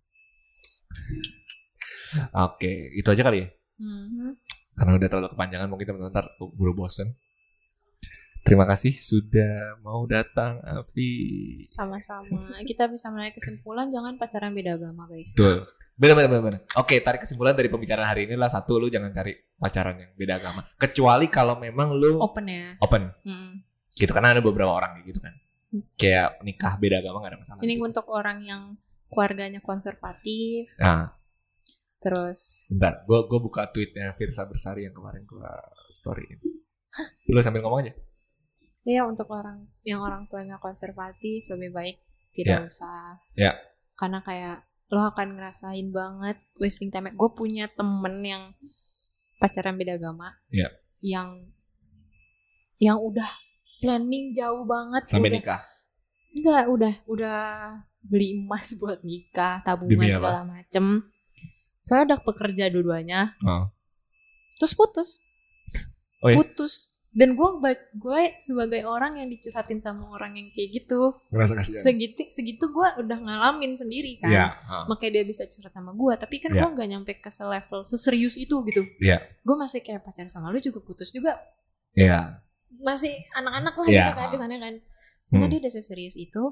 Oke, itu aja kali ya. Mhm. Karena udah terlalu kepanjangan mungkin teman-teman ntar buru bosen. Terima kasih sudah mau datang Avi. Sama-sama. Kita bisa menarik kesimpulan jangan pacaran beda agama guys. Betul. Benar benar benar. Oke, tarik kesimpulan dari pembicaraan hari ini lah satu lu jangan cari pacaran yang beda agama. Kecuali kalau memang lu Open ya. open. Hmm. Gitu karena ada beberapa orang gitu kan. Kayak nikah beda agama gak ada masalah. Ini gitu. untuk orang yang keluarganya konservatif. Nah, Terus bentar. Gue gue buka tweetnya Firsa Bersari yang kemarin gue storyin. Lu sambil ngomong aja. Ya untuk orang yang orang tuanya konservatif lebih baik tidak usah. Ya. Karena kayak lo akan ngerasain banget wasting time. Gue punya temen yang pacaran beda agama. Ya. Yang yang udah planning jauh banget. Sampai udah, nikah. Enggak, udah udah beli emas buat nikah, tabungan Demi apa? segala macem. Soalnya udah pekerja dua-duanya. Oh. terus putus Oh ya? putus dan gue gue sebagai orang yang dicurhatin sama orang yang kayak gitu Ngerasa kasihan. segitu segitu gue udah ngalamin sendiri kan Iya. ha. makanya dia bisa curhat sama gue tapi kan Iya. gue nggak nyampe ke selevel seserius itu gitu Iya. gue masih kayak pacaran sama lu juga putus juga Iya. masih anak-anak lah Iya. gitu kan kesannya kan sedangkan Hmm. dia udah seserius itu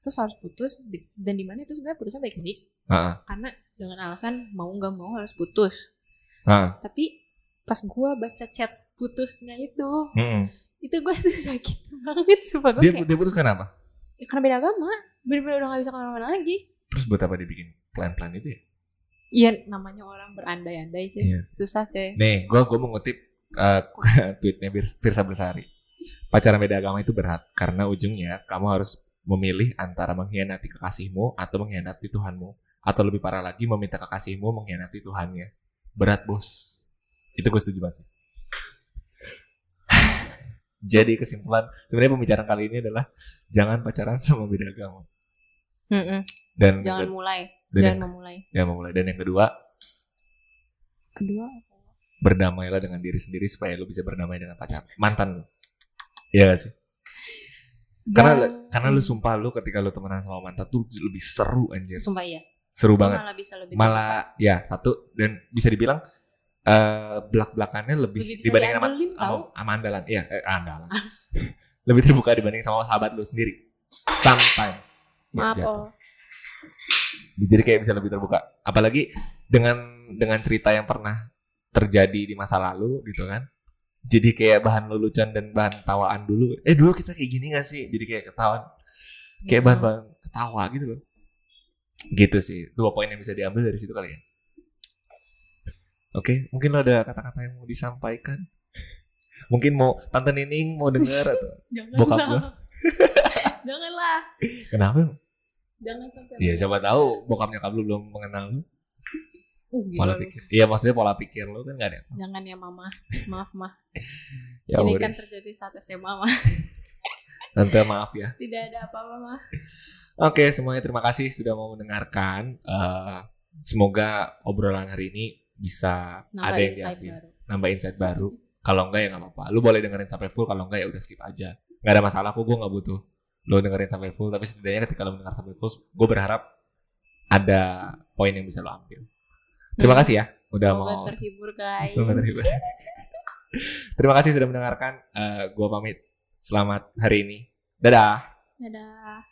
terus harus putus dan di mana itu sebenarnya putusnya baik-baik Ha. karena dengan alasan mau nggak mau harus putus Ha. tapi pas gue baca chat putusnya itu Mm-mm. itu gue tuh sakit banget sumpah gue Dia kayak dia putus kenapa? ya, karena beda agama bener-bener udah gak bisa ke mana-mana lagi Terus buat apa dia bikin plan-plan itu ya? Iya namanya orang berandai-andai cuy Iya. Susah cuy Nih, gua gua mau ngutip uh, tweetnya Bir- Firsa Bersari. Pacaran beda agama itu berat karena ujungnya kamu harus memilih antara mengkhianati kekasihmu atau mengkhianati Tuhanmu atau lebih parah lagi meminta kekasihmu mengkhianati Tuhannya. Berat bos. Itu gue setuju banget sih. Jadi kesimpulan sebenarnya pembicaraan kali ini adalah jangan pacaran sama beda agama. Mm-mm. Dan Jangan dan, mulai dan Jangan yang, memulai jangan memulai. Dan yang kedua, Kedua berdamailah dengan diri sendiri supaya lu bisa berdamai dengan pacar mantan lu. Iya gak sih? Karena Dan- karena lu sumpah lu ketika lu temenan sama mantan tuh lebih seru anjir. Sumpah iya Seru banget. Malah bisa lebih Malah ya satu dan bisa dibilang eh belak-belakannya lebih, Lebih bisa dibandingin sama, sama, sama andalan. Iya, eh, andalan. lebih terbuka dibanding sama sahabat lu sendiri. Sometimes. Ya, Maaf jatuh. oh Jadi kayak bisa lebih terbuka. Apalagi dengan dengan cerita yang pernah terjadi di masa lalu gitu kan. Jadi kayak bahan lelucon dan bahan tawaan dulu. Eh dulu kita kayak gini gak sih? Jadi kayak ketahuan kayak Mm-mm. bahan-bahan ketawa gitu loh. Gitu sih. Dua poin yang bisa diambil dari situ kali ya. Oke, mungkin lo ada kata-kata yang mau disampaikan? Mungkin mau Tante Nining mau dengar atau Janganlah bokap gua. Janganlah kenapa? Jangan sampai Iya, siapa tahu bokap nyokap lu belum mengenal lu. Uh, Pola pikir. Iya, maksudnya pola pikir lu kan gak ada. Jangan ya mama Maaf mah Ya Ini kan terjadi saat SMA mah Tante maaf ya. Tidak ada apa-apa mah Oke, semuanya terima kasih sudah mau mendengarkan. Eh, semoga obrolan hari ini bisa Nambah ada yang insight diambil, baru nambah insight baru. Kalau enggak ya nggak apa-apa. Lu boleh dengerin sampai full. Kalau enggak ya udah skip aja. Nggak ada masalah. Kok gue nggak butuh lu dengerin sampai full. Tapi setidaknya ketika lu mendengar sampai full, gue berharap ada poin yang bisa lo ambil. Terima Hmm. kasih ya udah Semoga mau. terhibur guys Semoga terhibur. Terima kasih sudah mendengarkan. Eh, gue pamit. Selamat hari ini. Dadah. Dadah